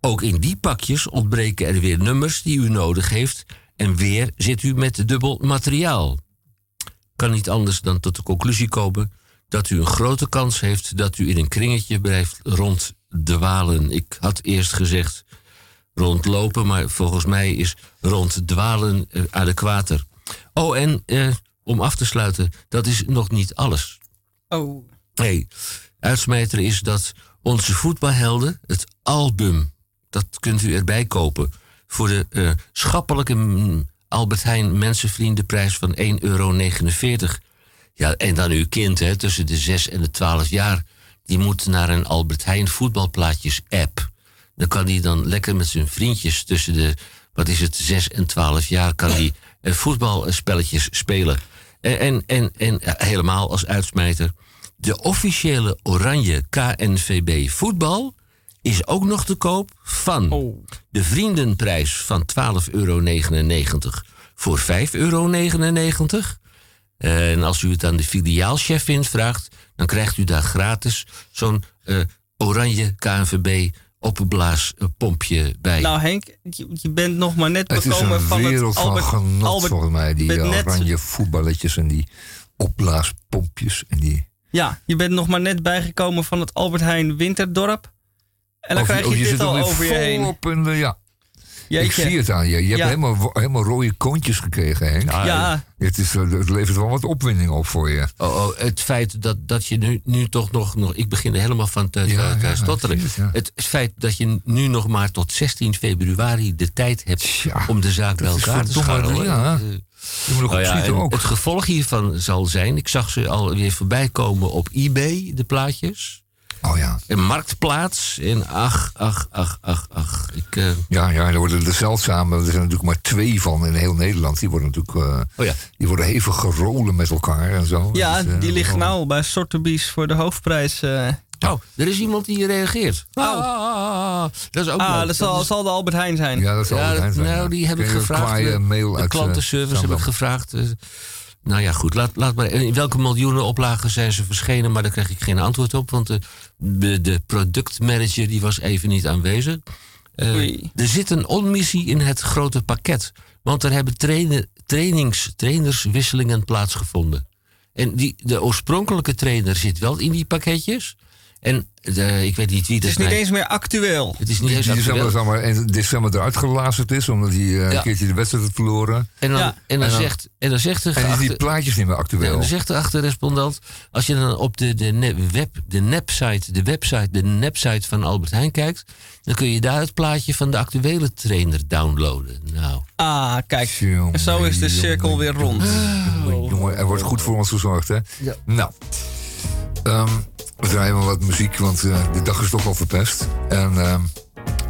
Ook in die pakjes ontbreken er weer nummers die u nodig heeft en weer zit u met dubbel materiaal. Kan niet anders dan tot de conclusie komen dat u een grote kans heeft dat u in een kringetje blijft ronddwalen. Ik had eerst gezegd rondlopen, maar volgens mij is ronddwalen eh, adequater. Oh, en eh, om af te sluiten, dat is nog niet alles. Oh. Hey, uitsmijter is dat onze voetbalhelden het album, dat kunt u erbij kopen, voor de eh, schappelijke Albert Heijn Mensenvriendenprijs van 1,49 euro. Ja, en dan uw kind hè, tussen de 6 en de 12 jaar, die moet naar een Albert Heijn voetbalplaatjes app. Dan kan hij dan lekker met zijn vriendjes tussen de, wat is het, 6 en 12 jaar, kan hij eh, voetbalspelletjes spelen. En, en, en, en eh, helemaal als uitsmijter. De officiële oranje KNVB voetbal is ook nog te koop van de vriendenprijs van 12,99 euro voor 5,99 euro. En als u het aan de filiaalchefin vraagt, dan krijgt u daar gratis zo'n eh, oranje KNVB opblaaspompje bij. Nou Henk, je, bent nog maar net Het is bekomen een van het wereld van Albert, genot Albert volgens mij. Die net- oranje voetballetjes en die opblaaspompjes. En die... Ja, je bent nog maar net bijgekomen van het Albert Heijn Winterdorp. En dan Of krijg je, of dit zit er al weer over je heen. de- ja. Ik zie het aan je. Je hebt Ja. helemaal, helemaal rode kontjes gekregen, Henk. Ja. Het, is, eh, het levert wel wat opwinding op voor je. Oh, oh, het feit dat, dat je nu, nu toch nog, nog... Ik begin er helemaal van te, te- Ja, te ja, stotteren. het, ja. Het feit dat je nu nog maar tot 16 februari de tijd hebt... om de zaak bij elkaar te scharrelen. ja. Eh, Je moet nog nou ja, opschieten en ook. Het gevolg hiervan zal zijn... Ik zag ze alweer voorbij komen op eBay, de plaatjes. Oh ja. En Marktplaats. En ach, ach, ach, ach, ach. Ik, eh, Ja, ja, er worden er zeldzame, er zijn natuurlijk maar twee van in heel Nederland. Die worden natuurlijk, eh, oh ja. die worden hevig gerolen met elkaar en zo. Ja, Dus, eh, die liggen nou bij Sotheby's voor de hoofdprijs. Oh, er is iemand die reageert. Ah, ah, ah, ah. dat is ook ah, leuk. dat zal, is- zal de Albert Heijn zijn. Ja, dat zal Albert Heijn zijn, Nou, ja. die heb ik gevraagd. kwaaie de- mail de uit, klantenservice heb ik gevraagd. Nou ja, goed. Laat, laat maar. In welke miljoenen oplagen zijn ze verschenen? Maar daar kreeg ik geen antwoord op. Want de, de, de productmanager die was even niet aanwezig. Eh, er zit een onmissie in het grote pakket. Want er hebben trainen, trainings, trainerswisselingen plaatsgevonden. En die, de oorspronkelijke trainer zit wel in die pakketjes. En de, ik weet niet wie Het dat is niet mij- eens meer actueel. Het is niet Die, eens die actueel. zeg maar, in december eruit gelazerd is, omdat hij eh, Ja. een keertje de wedstrijd had verloren. En dan, Ja. en dan, En dan- zegt, en dan zegt de En is die geachte- plaatjes niet meer actueel. dan zegt de achterrespondent, als je dan op de, de, web, de nepsite, de website, de nepsite van Albert Heijn kijkt, dan kun je daar het plaatje van de actuele trainer downloaden. Nou, Ah, kijk. Jongen, En zo is de cirkel jongen, weer rond. jongen, Jongen, er wordt goed voor ons gezorgd, hè? Ja. Nou, ehm, we draaien wel wat muziek, want eh, de dag is toch al verpest. En ehm,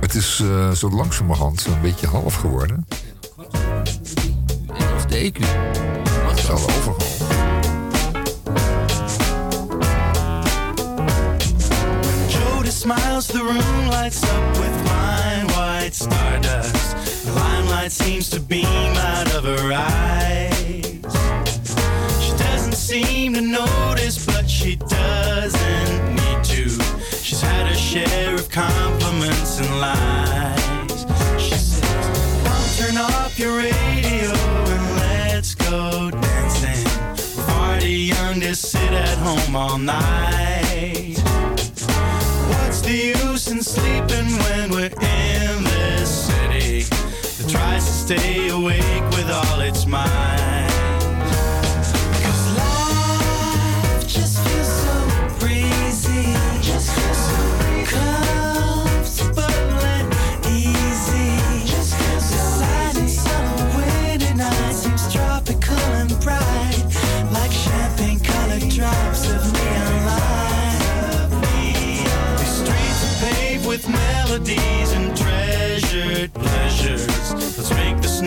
het is eh, zo langzamerhand een beetje half geworden. of de EQ. Het is al overal. Jody smiles, the room lights up with fine white stardust. The limelight seems to beam out of her eyes. Doesn't seem to notice, but she doesn't need to. She's had her share of compliments and lies. She says, Mom, turn off your radio and let's go dancing. Too young to sit at home all night. What's the use in sleeping when we're in this city that tries to stay awake with all its might?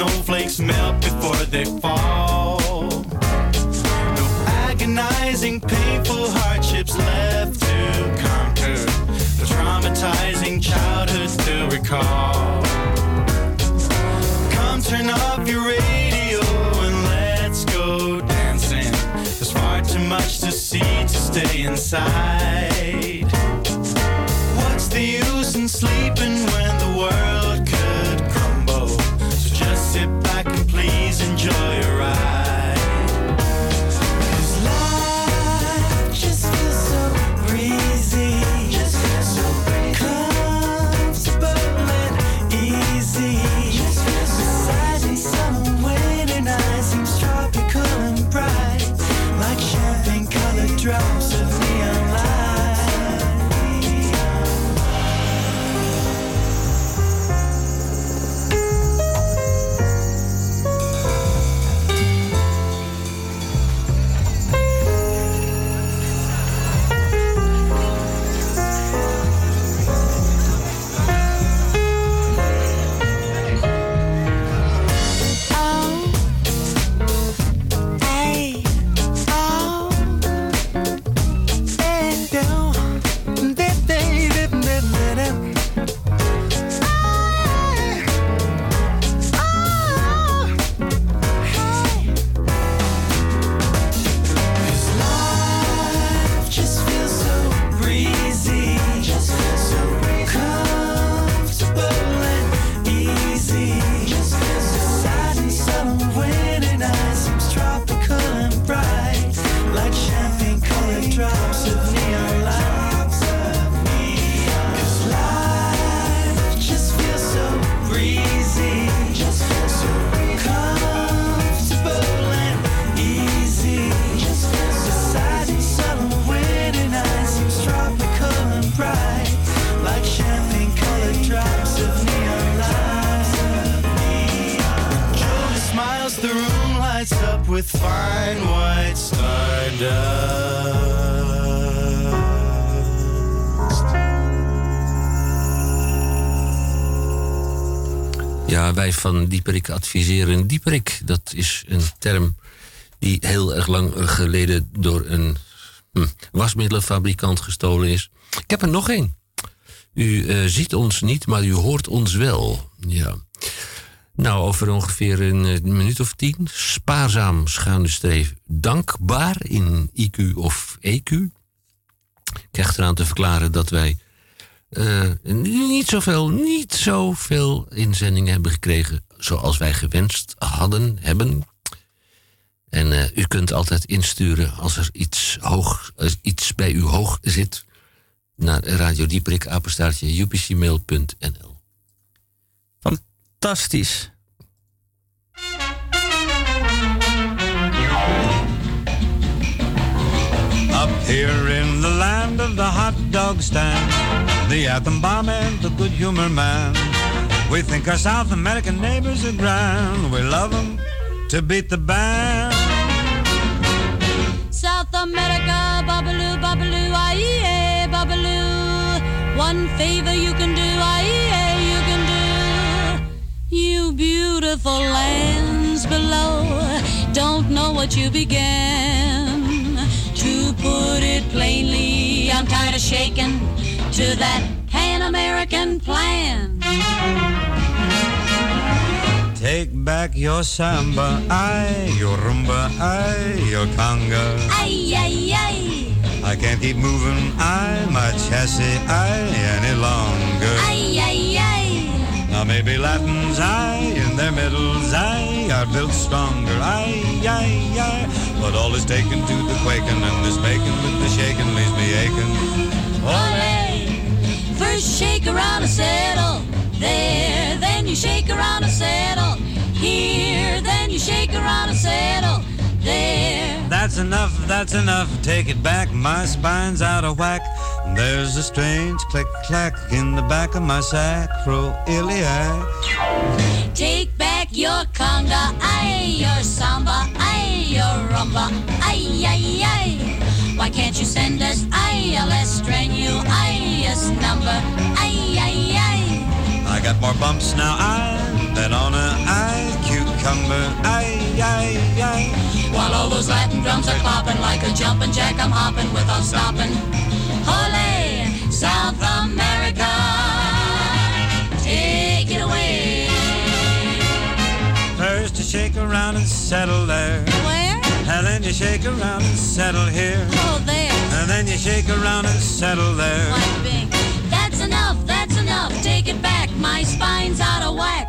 Snowflakes melt before they fall. No agonizing, painful hardships left to conquer. No traumatizing childhoods to recall. Come turn off your radio and let's go dancing. There's far too much to see to stay inside. Van Dieperik adviseren Dieperik. Dat is een term die heel erg lang geleden door een hm, wasmiddelenfabrikant gestolen is. Ik heb er nog één. U eh, ziet ons niet, maar u hoort ons wel. Ja. Nou, over ongeveer een eh, minuut of tien. Spaarzaam, schuine streef, dankbaar in IQ of EQ. Ik krijg eraan te verklaren dat wij eh, niet zoveel, niet zoveel inzendingen hebben gekregen zoals wij gewenst hadden, hebben. En eh, u kunt altijd insturen als er iets, hoog, eh, iets bij u hoog zit naar Radio Dieprik, apenstaartje, upcmail.nl. Fantastisch. Up here in the hot dog stand, the atom bomb and the good humor man. We think our South American neighbors are grand. We love them to beat the band. South America, babaloo, babaloo, aye, babaloo. One favor you can do, aye, you can do. You beautiful lands below, don't know what you began. Put it plainly, I'm tired of shaking to that Pan American plan. Take back your samba, aye, your rumba, aye, your conga. Ay, ay, ay, I can't keep moving, aye, my chassis, aye, any longer. ay, ay, ay. Now maybe Latins, aye, in their middles, aye, are built stronger, aye, aye, aye. But all is taken to the quaking, and this bacon with the shaking leaves me aching. Ole! First shake around a settle. There, then you shake around a settle. Here, then you shake around a settle. There. That's enough, that's enough, take it back, my spine's out of whack. There's a strange click clack in the back of my sacroiliac. Take back your conga, aye, your samba, aye, your rumba, aye, aye, aye. Why can't you send us, aye, a less strenuous number, aye, aye, aye. I got more bumps now, I than on a I cucumber, aye, aye, aye. While all those Latin drums are clopping like a jumping jack, I'm hopping without stopping. Ole, South America, take it away. First you shake around and settle there. Where? And then you shake around and settle here. Oh, there. And then you shake around and settle there. That's enough, that's enough. Take it back, my spine's out of whack.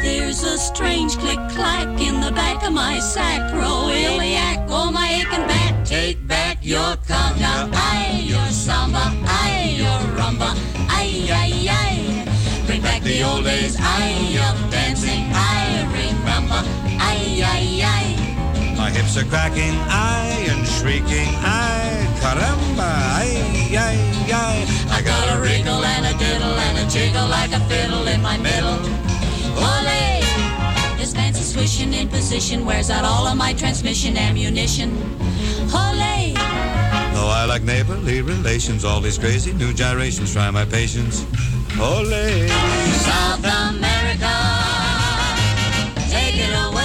There's a strange click clack in the back of my sacroiliac. Oh, my aching back. Take back your conga, aye, your samba, aye, your rumba, aye, aye, aye. Bring back the old days, aye, of dancing, I remember, aye, aye, aye. My hips are cracking, aye, and shrieking, aye, caramba, aye, aye, aye. I got a wriggle and a diddle and a jiggle like a fiddle in my middle. Ole! This fancy swishing in position wears out all of my transmission ammunition. Ole! Though I like neighborly relations, all these crazy new gyrations try my patience. Ole! South America, take it away.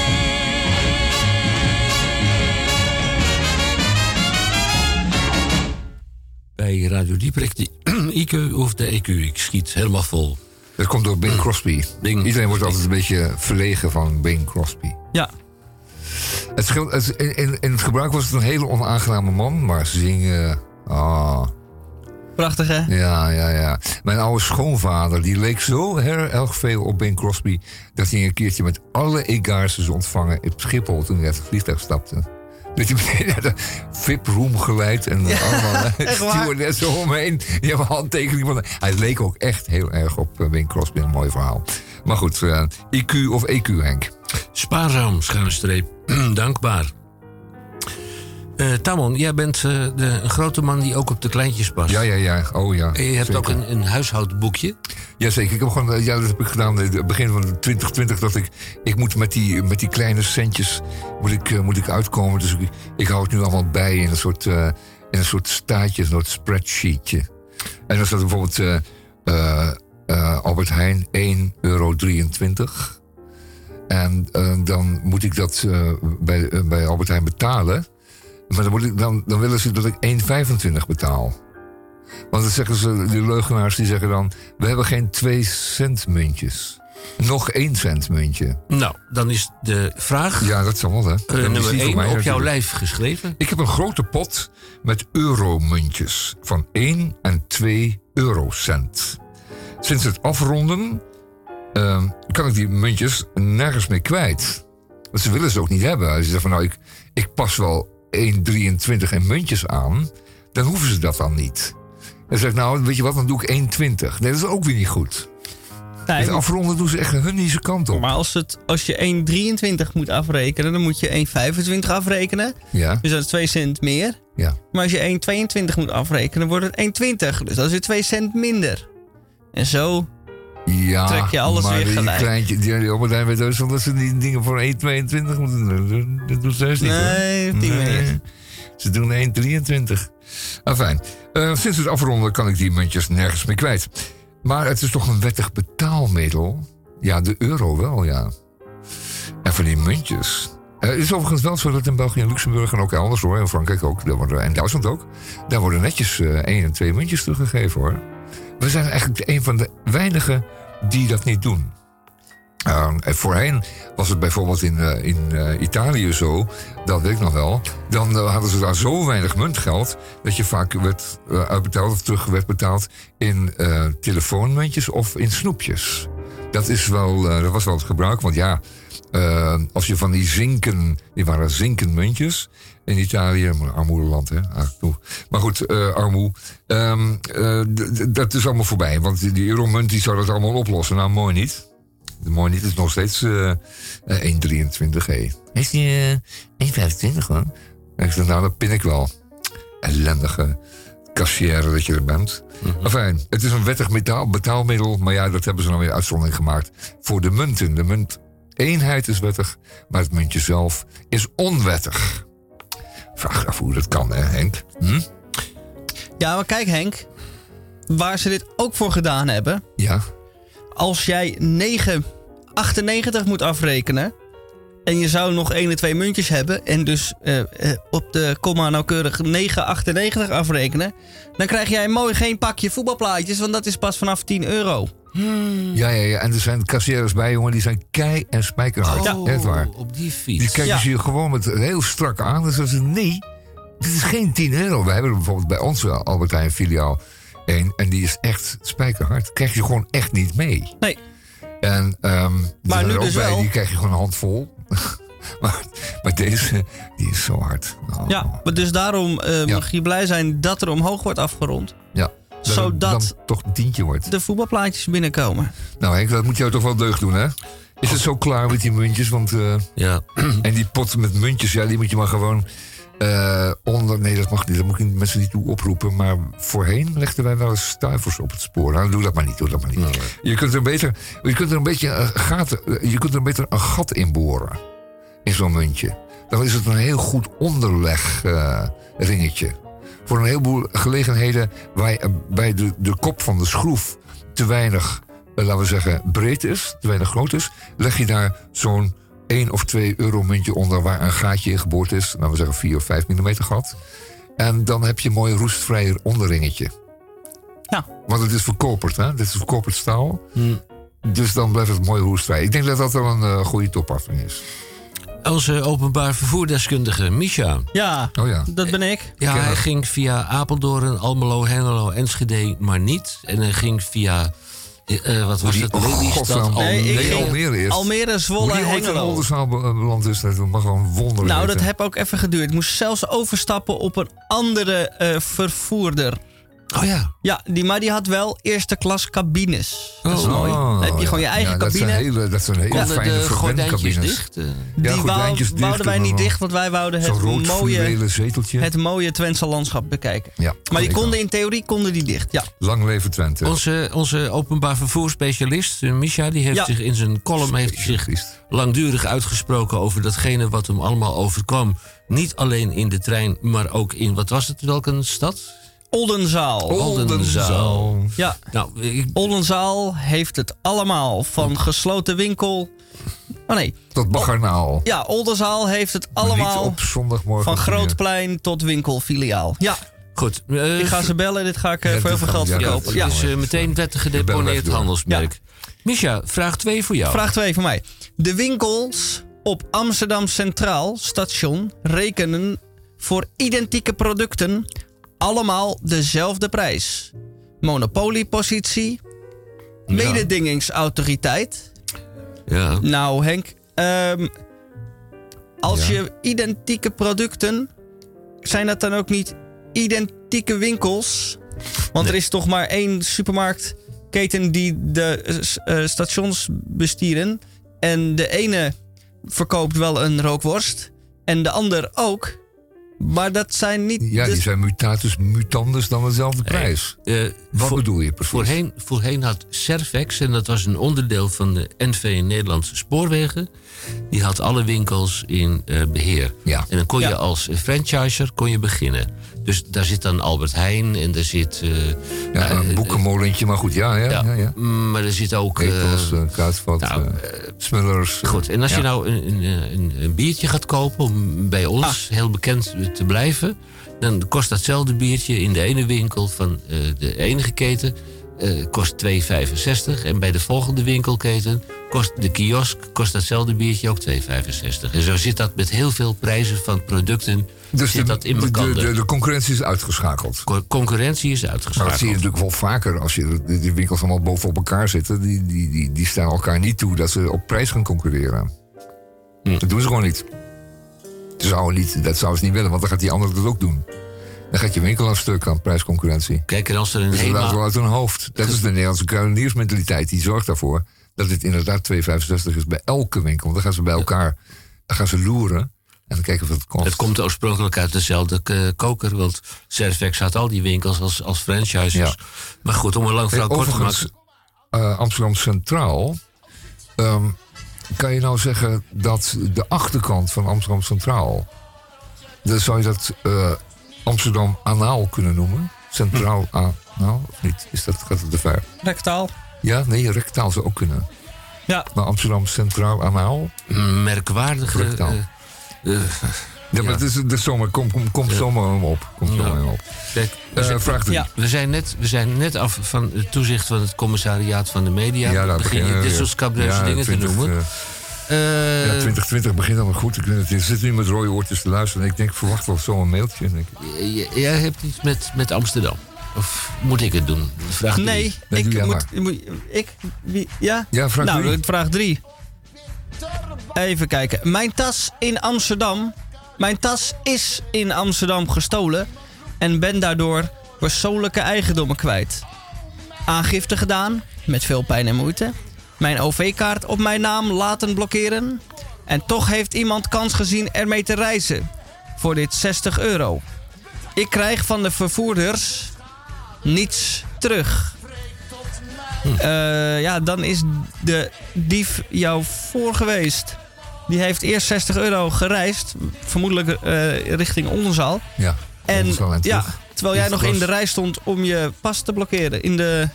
Bij Radio Dieprik, die IQ of de EQ, ik schiet helemaal vol. Dat komt door Bing Crosby. Bing. Iedereen wordt altijd een beetje verlegen van Bing Crosby. Ja. Het scheelt, het, in, in, in het gebruik was het een hele onaangename man, maar zingen. Ah. Prachtig, hè? Ja, ja, ja. Mijn oude schoonvader, die leek zo heel erg veel op Bing Crosby... dat hij een keertje met alle egaars is ontvangen op Schiphol... toen hij uit het vliegtuig stapte. Dat hij meteen naar de VIP-room geleid en allemaal echt waar? stewardessen omheen. Die hebben een handtekening van... Hij leek ook echt heel erg op eh, Bing Crosby, een mooi verhaal. Maar goed, eh, IQ of EQ, Henk? Spaarzaam, schuine streep, dankbaar. Eh, Tamon, jij bent eh, de, een grote man die ook op de kleintjes past. Ja, ja, ja. Oh ja. En je hebt ook een, een huishoudboekje. Jazeker, ik heb gewoon, eh, ja, dat heb ik gedaan. Het begin van 2020 dat ik, ik moet met die, met die kleine centjes moet ik, eh, moet ik uitkomen. Dus ik, ik hou het nu allemaal bij in een soort, eh, in een soort staatje, een soort spreadsheetje. En dan staat bijvoorbeeld eh, eh, eh, Albert Heijn 1,23 euro. En eh, dan moet ik dat eh, bij, eh, bij Albert Heijn betalen. Maar dan, moet ik, dan, dan willen ze dat ik 1,25 betaal. Want dan zeggen ze, die leugenaars die zeggen dan... we hebben geen 2 cent muntjes. Nog 1 cent muntje. Nou, dan is de vraag... Ja, dat zal wel, hè. is nummer niet voor 1 mij op jouw lijf geschreven. Ik heb een grote pot met euromuntjes van 1 en 2 eurocent. Sinds het afronden ehm, kan ik die muntjes nergens meer kwijt. Want ze willen ze ook niet hebben. Als je zegt van nou, ik, ik pas wel 1,23 in muntjes aan, dan hoeven ze dat dan niet. En zegt nou, weet je wat, dan doe ik 1,20. Nee, dat is ook weer niet goed. Nee, het afronden doen ze echt hun niet kant op. Maar als, het, als je 1,23 moet afrekenen, dan moet je 1,25 afrekenen. Ja. Dus dat is 2 cent meer. Ja. Maar als je 1,22 moet afrekenen, wordt het 1,20. Dus dat is weer 2 cent minder. En zo Ja, trek je alles maar weer die gelijk. Kleintje, die, die Albert weet wel dat ze die dingen voor 1,22 moeten doen. Dat- Dat doen ze heus niet. Nee, hoor. die manier. Ze doen 1,23. Enfin, eh, sinds het afronden kan ik die muntjes nergens meer kwijt. Maar het is toch een wettig betaalmiddel? Ja, de euro wel, ja. En die muntjes. Eh, Het is overigens wel zo dat in België en Luxemburg en ook elders hoor, in Frankrijk ook, daar worden, en Duitsland ook, daar worden netjes eh één en twee muntjes teruggegeven hoor. We zijn eigenlijk een van de weinigen die dat niet doen. Uh, en voorheen was het bijvoorbeeld in, eh, in eh, Italië zo, dat weet ik nog wel. Dan eh, hadden ze daar zo weinig muntgeld dat je vaak werd uitbetaald of terug werd betaald in telefoonmuntjes of in snoepjes. Dat, is wel, dat was wel het gebruik, want ja, als je van die zinken, die waren zinken muntjes in Italië, maar armoedeland hè. Maar goed, armoe. Ehm, eh, dat is allemaal voorbij, want die euromunt die zou dat allemaal oplossen. Nou, mooi niet. Mooi niet, is nog steeds eh eh, 1,23 hé. Is die eh 1,25 hoor? En ik zeg, nou, dat pin ik wel. Ellendige kassière dat je er bent. Enfin, het is een wettig betaal, betaalmiddel, maar ja, dat hebben ze dan weer uitzondering gemaakt voor de munten. De munteenheid is wettig, maar het muntje zelf is onwettig. Vraag af hoe dat kan, hè, Henk? Hm? Ja, maar kijk Henk. Waar ze dit ook voor gedaan hebben. Ja. Als jij 9,98 moet afrekenen. En je zou nog 1 en 2 muntjes hebben. En dus eh, eh, op de komma nauwkeurig 9,98 afrekenen. Dan krijg jij mooi geen pakje voetbalplaatjes. Want dat is pas vanaf 10 euro. Ja, ja, ja. En er zijn kassières bij, jongen, die zijn kei en spijkerhard. Oh, Echt waar. op die fiets. Die kijken Ja. ze je gewoon met heel strak aan. En zeggen ze, nee, dit is geen 10 euro. We hebben er bijvoorbeeld bij ons wel Albert Heijn filiaal een. En die is echt spijkerhard. Krijg je gewoon echt niet mee. Nee. En, ehm die Maar nu er ook dus bij, wel. Die krijg je gewoon een handvol. maar, maar deze, die is zo hard. Oh. Ja, maar dus daarom eh, Ja. mag je blij zijn dat er omhoog wordt afgerond. Ja. Dat Zodat- het dan toch een tientje wordt. De voetbalplaatjes binnenkomen. Nou Henk, dat moet jou toch wel deugd doen, hè? Is het zo klaar met die muntjes? Want, eh, Ja. en die pot met muntjes, ja, die moet je maar gewoon eh, onder... Nee, dat mag niet. Dat moet ik mensen niet toe oproepen. Maar voorheen legden wij wel eens stuivers op het spoor. Nou, doe dat maar niet. Doe dat maar niet. Je kunt er beter... Je kunt er een beetje een gat... Je kunt er beter een gat in boren. In zo'n muntje. Dan is het een heel goed onderleg eh, ringetje. Voor een heleboel gelegenheden waar eh, bij de, de kop van de schroef te weinig, eh, laten we zeggen, breed is, te weinig groot is, leg je daar zo'n 1 of 2 euro muntje onder waar een gaatje in geboord is. Laten we zeggen 4 of 5 mm gat. En dan heb je een mooi roestvrij onderringetje. Ja. Want het is verkoperd, hè? Dit is verkoperd staal. Dus dan blijft het mooi roestvrij. Ik denk dat dat wel een eh, goede toepassing is. Onze openbaar vervoerdeskundige, Misha. Ja, Oh ja. dat ben ik. Ja, hij ging via Apeldoorn, Almelo, Hengelo, Enschede, maar niet. En hij ging via, eh, eh, wat was het, Lelystad. Nee, Almere eerst. Almere, Zwolle, Hoe die ooit in Hengelo. Eh, beland is, dat mag gewoon wonderlijk Nou, dat heb ook even geduurd. Ik moest zelfs overstappen op een andere eh, vervoerder. Oh ja. Ja, die, maar die had wel eerste klas cabines. Dat is Oh. mooi. Dan heb je gewoon je eigen ja, dat cabine. Zijn hele, dat zijn hele Konden fijne de gordijntjes dicht? eh? Die Ja, wou- gordijntjes dicht wouden wij niet dicht, want wij wouden het mooie, zeteltje. het mooie Twentse landschap bekijken. ja, Maar die konden in theorie konden die dicht. Ja. Lang leven Twente. Onze, onze openbaar vervoerspecialist, eh, Misha, die heeft Ja. zich in zijn column heeft zich Specialist. langdurig uitgesproken over datgene wat hem allemaal overkwam. Niet alleen in de trein, maar ook in, wat was het, welke stad? Oldenzaal. Oldenzaal. Ja. Nou, ik, Oldenzaal heeft het allemaal. Van gesloten winkel. Oh nee. Tot Baggernaal. Ja, Oldenzaal heeft het niet allemaal. op zondagmorgen. Van. Grootplein tot winkelfiliaal. Ja, goed. eh, ik ga ze bellen. Dit ga ik Ja, voor heel veel geld ja, verkopen. ja, Ja. het is eh, meteen wettig gedeponeerd handelsmerk. Misha, vraag 2 voor jou. Vraag 2 voor mij. De winkels op Amsterdam Centraal Station rekenen voor identieke producten allemaal dezelfde prijs. Monopoliepositie, mededingingsautoriteit. Ja. Nou, Henk, ehm, als Ja. je identieke producten, zijn dat dan ook niet identieke winkels? Want er is toch maar één supermarktketen die de eh, eh, stations bestieren. En de ene verkoopt wel een rookworst en de ander ook. Maar dat zijn niet. Ja, die zijn mutatus mutandus dan dezelfde prijs. Eh, Wat voor- bedoel je precies? Voorheen, voorheen had Servex, en dat was een onderdeel van de NV Nederlandse Spoorwegen, die had alle winkels in eh, beheer. Ja. En dan kon je als franchiser kon je beginnen. Dus daar zit dan Albert Heijn en daar zit. eh, Ja, eh, een boekenmolentje, maar goed, ja, ja. ja, ja, ja. Maar er zit ook. eh, Etels, eh, Kruidvat, nou, eh, Smullers. eh, Goed, en als je nou een, een, een, biertje gaat kopen om bij ons heel bekend te blijven, dan kost datzelfde biertje in de ene winkel van eh, de enige keten eh, kost 2,65 en bij de volgende winkelketen kost de kiosk kost datzelfde biertje ook 2,65. En zo zit dat met heel veel prijzen van producten Dus zit de, dat in de, de, de, de concurrentie is uitgeschakeld. Co- concurrentie is Maar dat uitgeschakeld. zie je natuurlijk wel vaker als je de, die winkels allemaal bovenop elkaar zitten. Die, die, die, die staan elkaar niet toe dat ze op prijs gaan concurreren. Hm. Dat doen ze gewoon niet. Ze zouden niet. Dat zouden ze niet willen, want dan gaat die andere dat ook doen. Dan gaat je winkel aan stuk aan prijsconcurrentie. Kijk, en als er een Dus dat wel uit hun hoofd. Dat is de Nederlandse kruideniersmentaliteit. Die zorgt daarvoor dat het inderdaad 2,65 is bij elke winkel. Want dan gaan ze bij elkaar dan gaan ze loeren. En dan kijken of het kost. Het komt oorspronkelijk uit dezelfde eh, koker. Want Servex had al die winkels als, als franchisers. Ja. Maar goed, om een lang verhaal Hey, kort te maken. eh, Amsterdam Centraal. ehm, kan je nou zeggen dat de achterkant van Amsterdam Centraal. Dan zou je dat eh, Amsterdam Anaal kunnen noemen? Centraal Anaal of niet? Is dat, gaat het te ver? Rectaal. Ja, nee, rectaal zou ook kunnen. Ja. Maar Amsterdam Centraal Anaal? Merkwaardige... Rectaal. Eh, Ja, maar het is de zomer. Kom, kom, kom zomaar hem op. Kom Ja. zomaar hem op. kijk, we Eh, zijn- vraag drie. Ja. we, zijn net, we zijn net af van het toezicht van het commissariaat van de media. Ja, daar begin je dit weer. soort scabreuze Ja, dingen 20, te noemen. eh, Eh, ja, 2020 begint allemaal goed. Ik, het, ik zit nu met rode oortjes te luisteren. En ik denk, verwacht wel zo'n mailtje. En ik, j- jij hebt iets met, met Amsterdam. Of moet ik het doen? Vraag drie. Nee, Nee, doe ik moet, moet- Ik? Wie, ja? Ja, vraag nou, drie. vraag drie. Even kijken. Mijn tas in Amsterdam. Mijn tas is in Amsterdam gestolen. En ben daardoor persoonlijke eigendommen kwijt. Aangifte gedaan, met veel pijn en moeite. Mijn OV-kaart op mijn naam laten blokkeren. En toch heeft iemand kans gezien ermee te reizen. Voor dit 60 euro. Ik krijg van de vervoerders niets terug. Eh, ja, dan is de dief jou voor geweest. Die heeft eerst 60 euro gereisd. Vermoedelijk eh, richting Oldenzaal. ja, En ja, terwijl jij nog in de rij stond om je pas te blokkeren. In de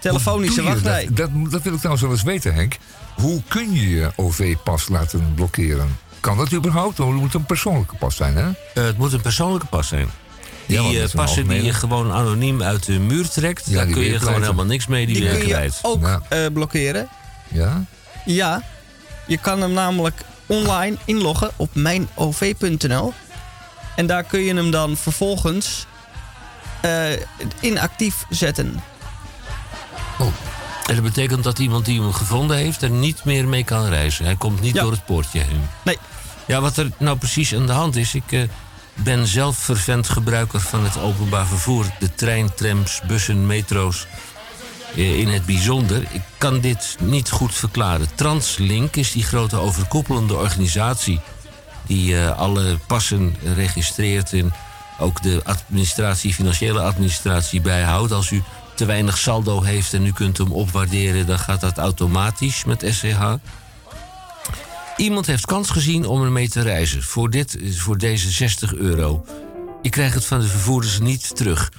telefonische wachtrij. Dat, dat, dat wil ik trouwens wel eens weten, Henk. Hoe kun je je OV-pas laten blokkeren? Kan dat überhaupt? Het moet een persoonlijke pas zijn, hè? Eh, het moet een persoonlijke pas zijn. Die Ja, eh, passen die je gewoon anoniem uit de muur trekt. Ja, daar kun je gewoon helemaal niks mee. Die, Die kun je kwijt. ook Ja. eh, blokkeren. Ja? Ja, je kan hem namelijk online inloggen op mijnov.nl. En daar kun je hem dan vervolgens eh, inactief zetten. En dat betekent dat iemand die hem gevonden heeft er niet meer mee kan reizen. Hij komt niet Ja. door het poortje heen. Nee. Ja, wat er nou precies aan de hand is. Ik, eh, ben zelf fervent gebruiker van het openbaar vervoer. De trein, trams, bussen, metro's. eh, In het bijzonder. Ik kan dit niet goed verklaren. Translink is die grote overkoepelende organisatie... die eh, alle passen registreert en ook de administratie, financiële administratie bijhoudt. Als u te weinig saldo heeft en u kunt hem opwaarderen... dan gaat dat automatisch met SCH. Iemand heeft kans gezien om ermee te reizen. Voor, dit, voor deze 60 euro. Ik krijg het van de vervoerders niet terug.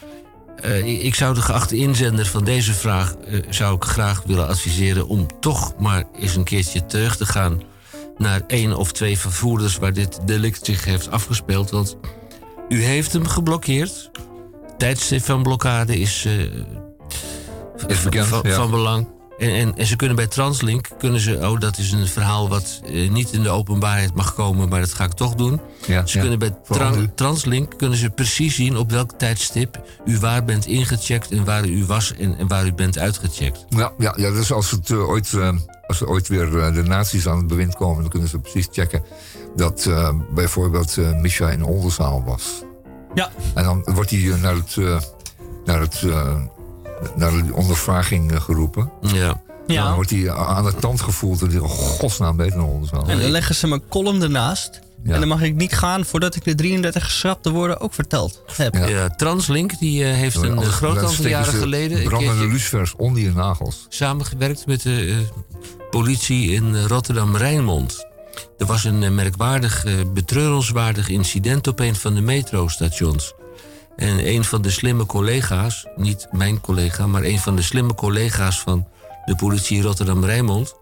Eh, ik- zou de geachte inzender van deze vraag... eh, zou ik graag willen adviseren... om toch maar eens een keertje terug te gaan... naar één of twee vervoerders... waar dit delict zich heeft afgespeeld. Want u heeft hem geblokkeerd. Tijdstip van blokkade is... eh, Is bekend, van, ja. van belang. En, en, en ze kunnen bij Translink, kunnen ze, oh dat is een verhaal wat eh, niet in de openbaarheid mag komen, maar dat ga ik toch doen. Ja, ze ja. kunnen bij Tran-. Translink kunnen ze precies zien op welk tijdstip u waar bent ingecheckt en waar u was en, en waar u bent uitgecheckt. Ja, ja, ja dus als, het, eh, ooit, eh, als er ooit weer de nazi's aan het bewind komen... dan kunnen ze precies checken dat eh, bijvoorbeeld Misha in Oldenzaal was. Ja. En dan wordt hij naar, het, eh, naar, het, naar de ondervraging eh, geroepen. Ja. Ja. Dan wordt hij aan de tand gevoeld en die oh, godsnaam weet in Oldenzaal. En dan leggen ze mijn column ernaast. Ja. En dan mag ik niet gaan voordat ik de 33 geschrapte woorden ook verteld heb. Ja. Translink die, eh, heeft een eh, groot aantal jaren geleden Brandende lucifers onder je nagels. samengewerkt met de politie in Rotterdam-Rijnmond. Er was een merkwaardig, betreurenswaardig incident op een van de metrostations. En een van de slimme collega's, niet mijn collega, maar een van de slimme collega's van de politie Rotterdam-Rijnmond,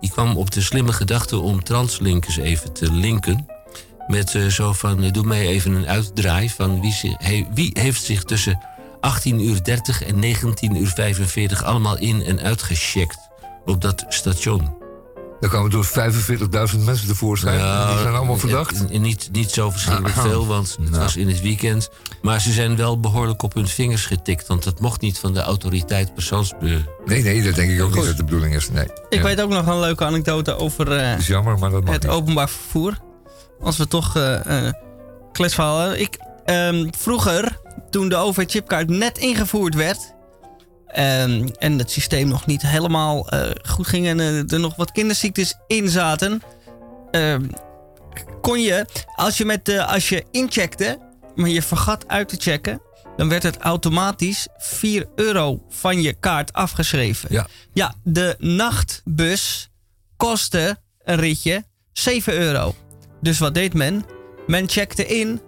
die kwam op de slimme gedachte om translinkers even te linken. Met eh, zo van, eh, doe mij even een uitdraai van wie, wie heeft zich tussen 18 uur 30 en 19 uur 45 allemaal in- en uitgecheckt op dat station. Daar kwamen door 45.000 mensen tevoorschijn. Ja, die zijn allemaal verdacht. eh, eh, niet, niet zo verschrikkelijk Ah. veel, want het Nou. was in het weekend. Maar ze zijn wel behoorlijk op hun vingers getikt. Want dat mocht niet van de autoriteit persoons... Nee, nee, dat denk ik ook niet dat de bedoeling is. Nee. Ik Ja. weet ook nog een leuke anekdote over eh, is jammer, maar dat mag het niet. openbaar vervoer. Als we toch eh eh kletsverhaal hebben. Ik, ehm, vroeger, toen de OV-chipkaart net ingevoerd werd... ehm, en het systeem nog niet helemaal eh, goed ging... en eh, er nog wat kinderziektes in zaten... ehm, kon je, als je, met, als je incheckte, maar je vergat uit te checken... dan werd het automatisch 4 euro van je kaart afgeschreven. Ja. Ja, de nachtbus kostte een ritje 7 euro. Dus wat deed men? Men checkte in,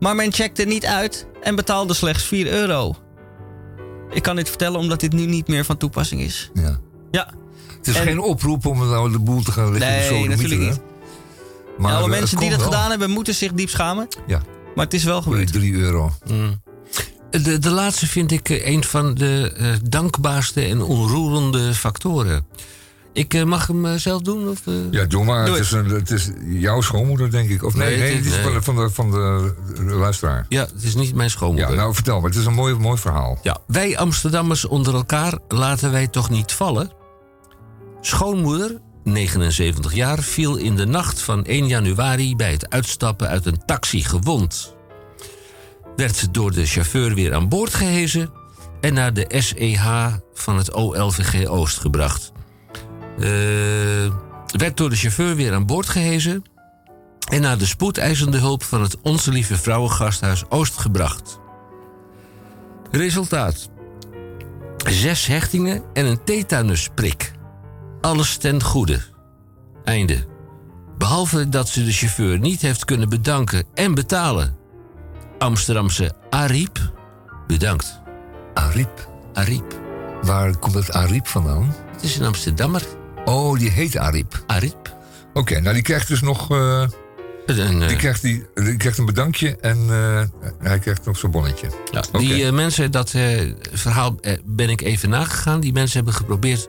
maar men checkte niet uit en betaalde slechts 4 euro. Ik kan dit vertellen omdat dit nu niet meer van toepassing is. Ja. Ja. Het is En- geen oproep om nou de boel te gaan liggen. Nee, zo natuurlijk niet. Maar alle eh, mensen die dat wel. gedaan hebben, moeten zich diep schamen. Ja. Maar het is wel Voor gebeurd. 3 euro. Mm. De, de laatste vind ik eh, een van de eh, dankbaarste en onroerende factoren. Ik eh, mag hem eh, zelf doen? Of, eh? Ja, doe maar. Doe het, is een, het is jouw schoonmoeder, denk ik. Of nee, Nee, nee, het is- van, de, nee. van, de, van de, de luisteraar. Ja, het is niet mijn schoonmoeder. Ja, nou vertel maar. Het is een mooi, mooi verhaal. Ja, wij Amsterdammers onder elkaar laten wij toch niet vallen? Schoonmoeder, 79 jaar, viel in de nacht van 1 januari bij het uitstappen uit een taxi gewond. Werd door de chauffeur weer aan boord gehezen en naar de SEH van het OLVG Oost gebracht. Eh, werd door de chauffeur weer aan boord gehezen en naar de spoedeisende hulp van het Onze Lieve Vrouwengasthuis Oost gebracht. Resultaat. Zes hechtingen en een tetanusprik. Alles ten goede. Einde. Behalve dat ze de chauffeur niet heeft kunnen bedanken en betalen. Amsterdamse Ariep, bedankt. Ariep? Ariep. Waar komt dat Ariep vandaan? Het is een Amsterdammer. Oh, die heet Ariep. Ariep. Oké, nou die krijgt dus nog... eh, Een, eh, die, krijgt die, die krijgt een bedankje en eh, hij krijgt nog zijn bonnetje. Ja. Die eh, mensen, dat eh, verhaal eh, ben ik even nagegaan. Die mensen hebben geprobeerd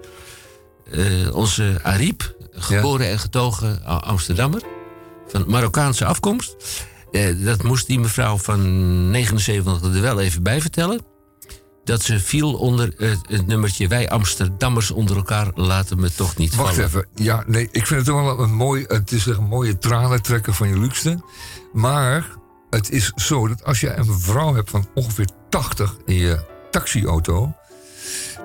eh, onze Ariep, geboren en getogen Amsterdammer, van Marokkaanse afkomst. eh, dat moest die mevrouw van 79 er wel even bij vertellen. Dat ze viel onder het, het nummertje Wij Amsterdammers onder elkaar laten me toch niet Wacht vallen. even. Ja, nee, ik vind het wel een mooi... Het is een mooie tranentrekker van je luxe. Maar het is zo dat als je een vrouw hebt van ongeveer 80 in je taxiauto,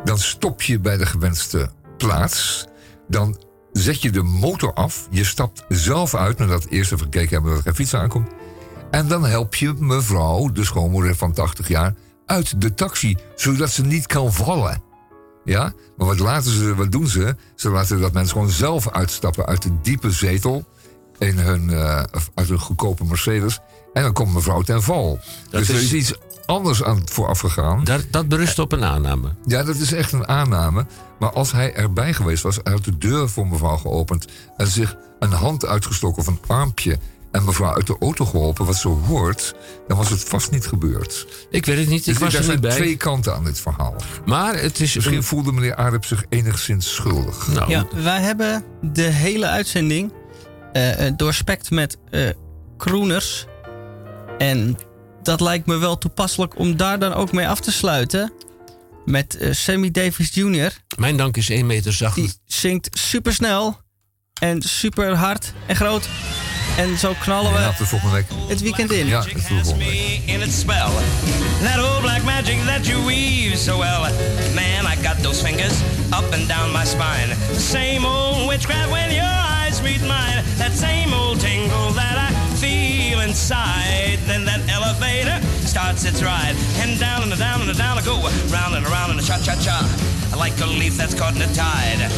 dan stop je bij de gewenste plaats. Dan zet je de motor af. Je stapt zelf uit nadat eerst even gekeken hebben dat er geen fiets aankomt. En dan help je mevrouw, de schoonmoeder van 80 jaar, uit de taxi, zodat ze niet kan vallen. Ja, maar wat, laten ze, wat doen ze? Ze laten dat mensen gewoon zelf uitstappen uit de diepe zetel. In hun, eh, uit hun goedkope Mercedes. En dan komt mevrouw ten val. dus er is- is iets anders aan vooraf gegaan. Dat, dat berust op een aanname. Ja, dat is echt een aanname. Maar als hij erbij geweest was, hij had de deur voor mevrouw geopend... en zich een hand uitgestoken of een armpje... en mevrouw uit de auto geholpen, wat zo hoort... dan was het vast niet gebeurd. Ik weet het niet, ik Dus was er er zijn niet bij. twee kanten aan dit verhaal. Maar het is... Misschien een- voelde meneer Aarep zich enigszins schuldig. Nou, Ja, wij hebben de hele uitzending eh, eh, doorspekt met eh kroeners. En dat lijkt me wel toepasselijk om daar dan ook mee af te sluiten. Met Sammy Davis Jr. Mijn dank is 1 meter zacht. Die zingt super snel en super hard en groot. En zo knallen Ja, we tot de volgende week. het weekend in. Ja, tot volgende week. in its spell. That old black magic that you weave so well. Man, I got those fingers up and down my spine. The same old witchcraft when your eyes meet mine. That same old tingle that I feel inside. Then that elevator starts its ride. And down and down and down I go. Round and around and a cha-cha-cha. Like a leaf that's caught in a tide.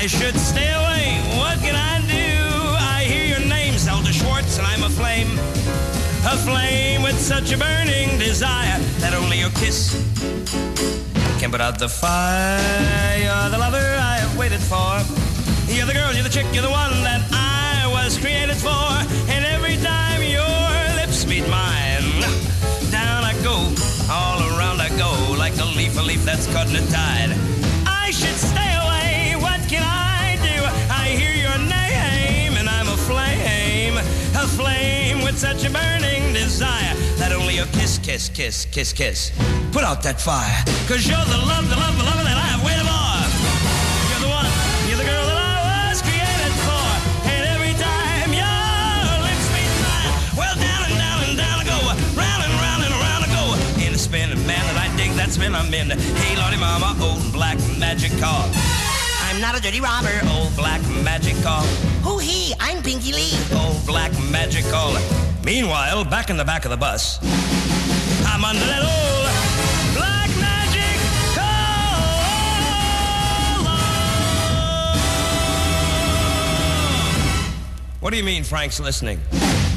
I should stay away. What can I do? Zelda Schwartz, and I'm a flame. A flame with such a burning desire that only your kiss can put out the fire. You're the lover I have waited for. You're the girl, you're the chick, you're the one that I was created for. And every time your lips meet mine, down I go, all around I go, like a leaf, a leaf that's caught in a tide. Flame with such a burning desire that only a kiss, kiss, kiss, kiss, kiss put out that fire. Cause you're the love, the love, the love that I have waited for. You're the one, you're the girl that I was created for. And every time your lips meet mine, well, down and down and down I go, round and round and around I go. In a spin, man, that I dig that spin I'm in. Hey, Lordy Mama, old black magic car. I'm not a dirty robber, old black magic car. Who he? I'm Pinky Lee. Old black magic car. Meanwhile, back in the back of the bus, I'm under that old black magic car. What do you mean Frank's listening?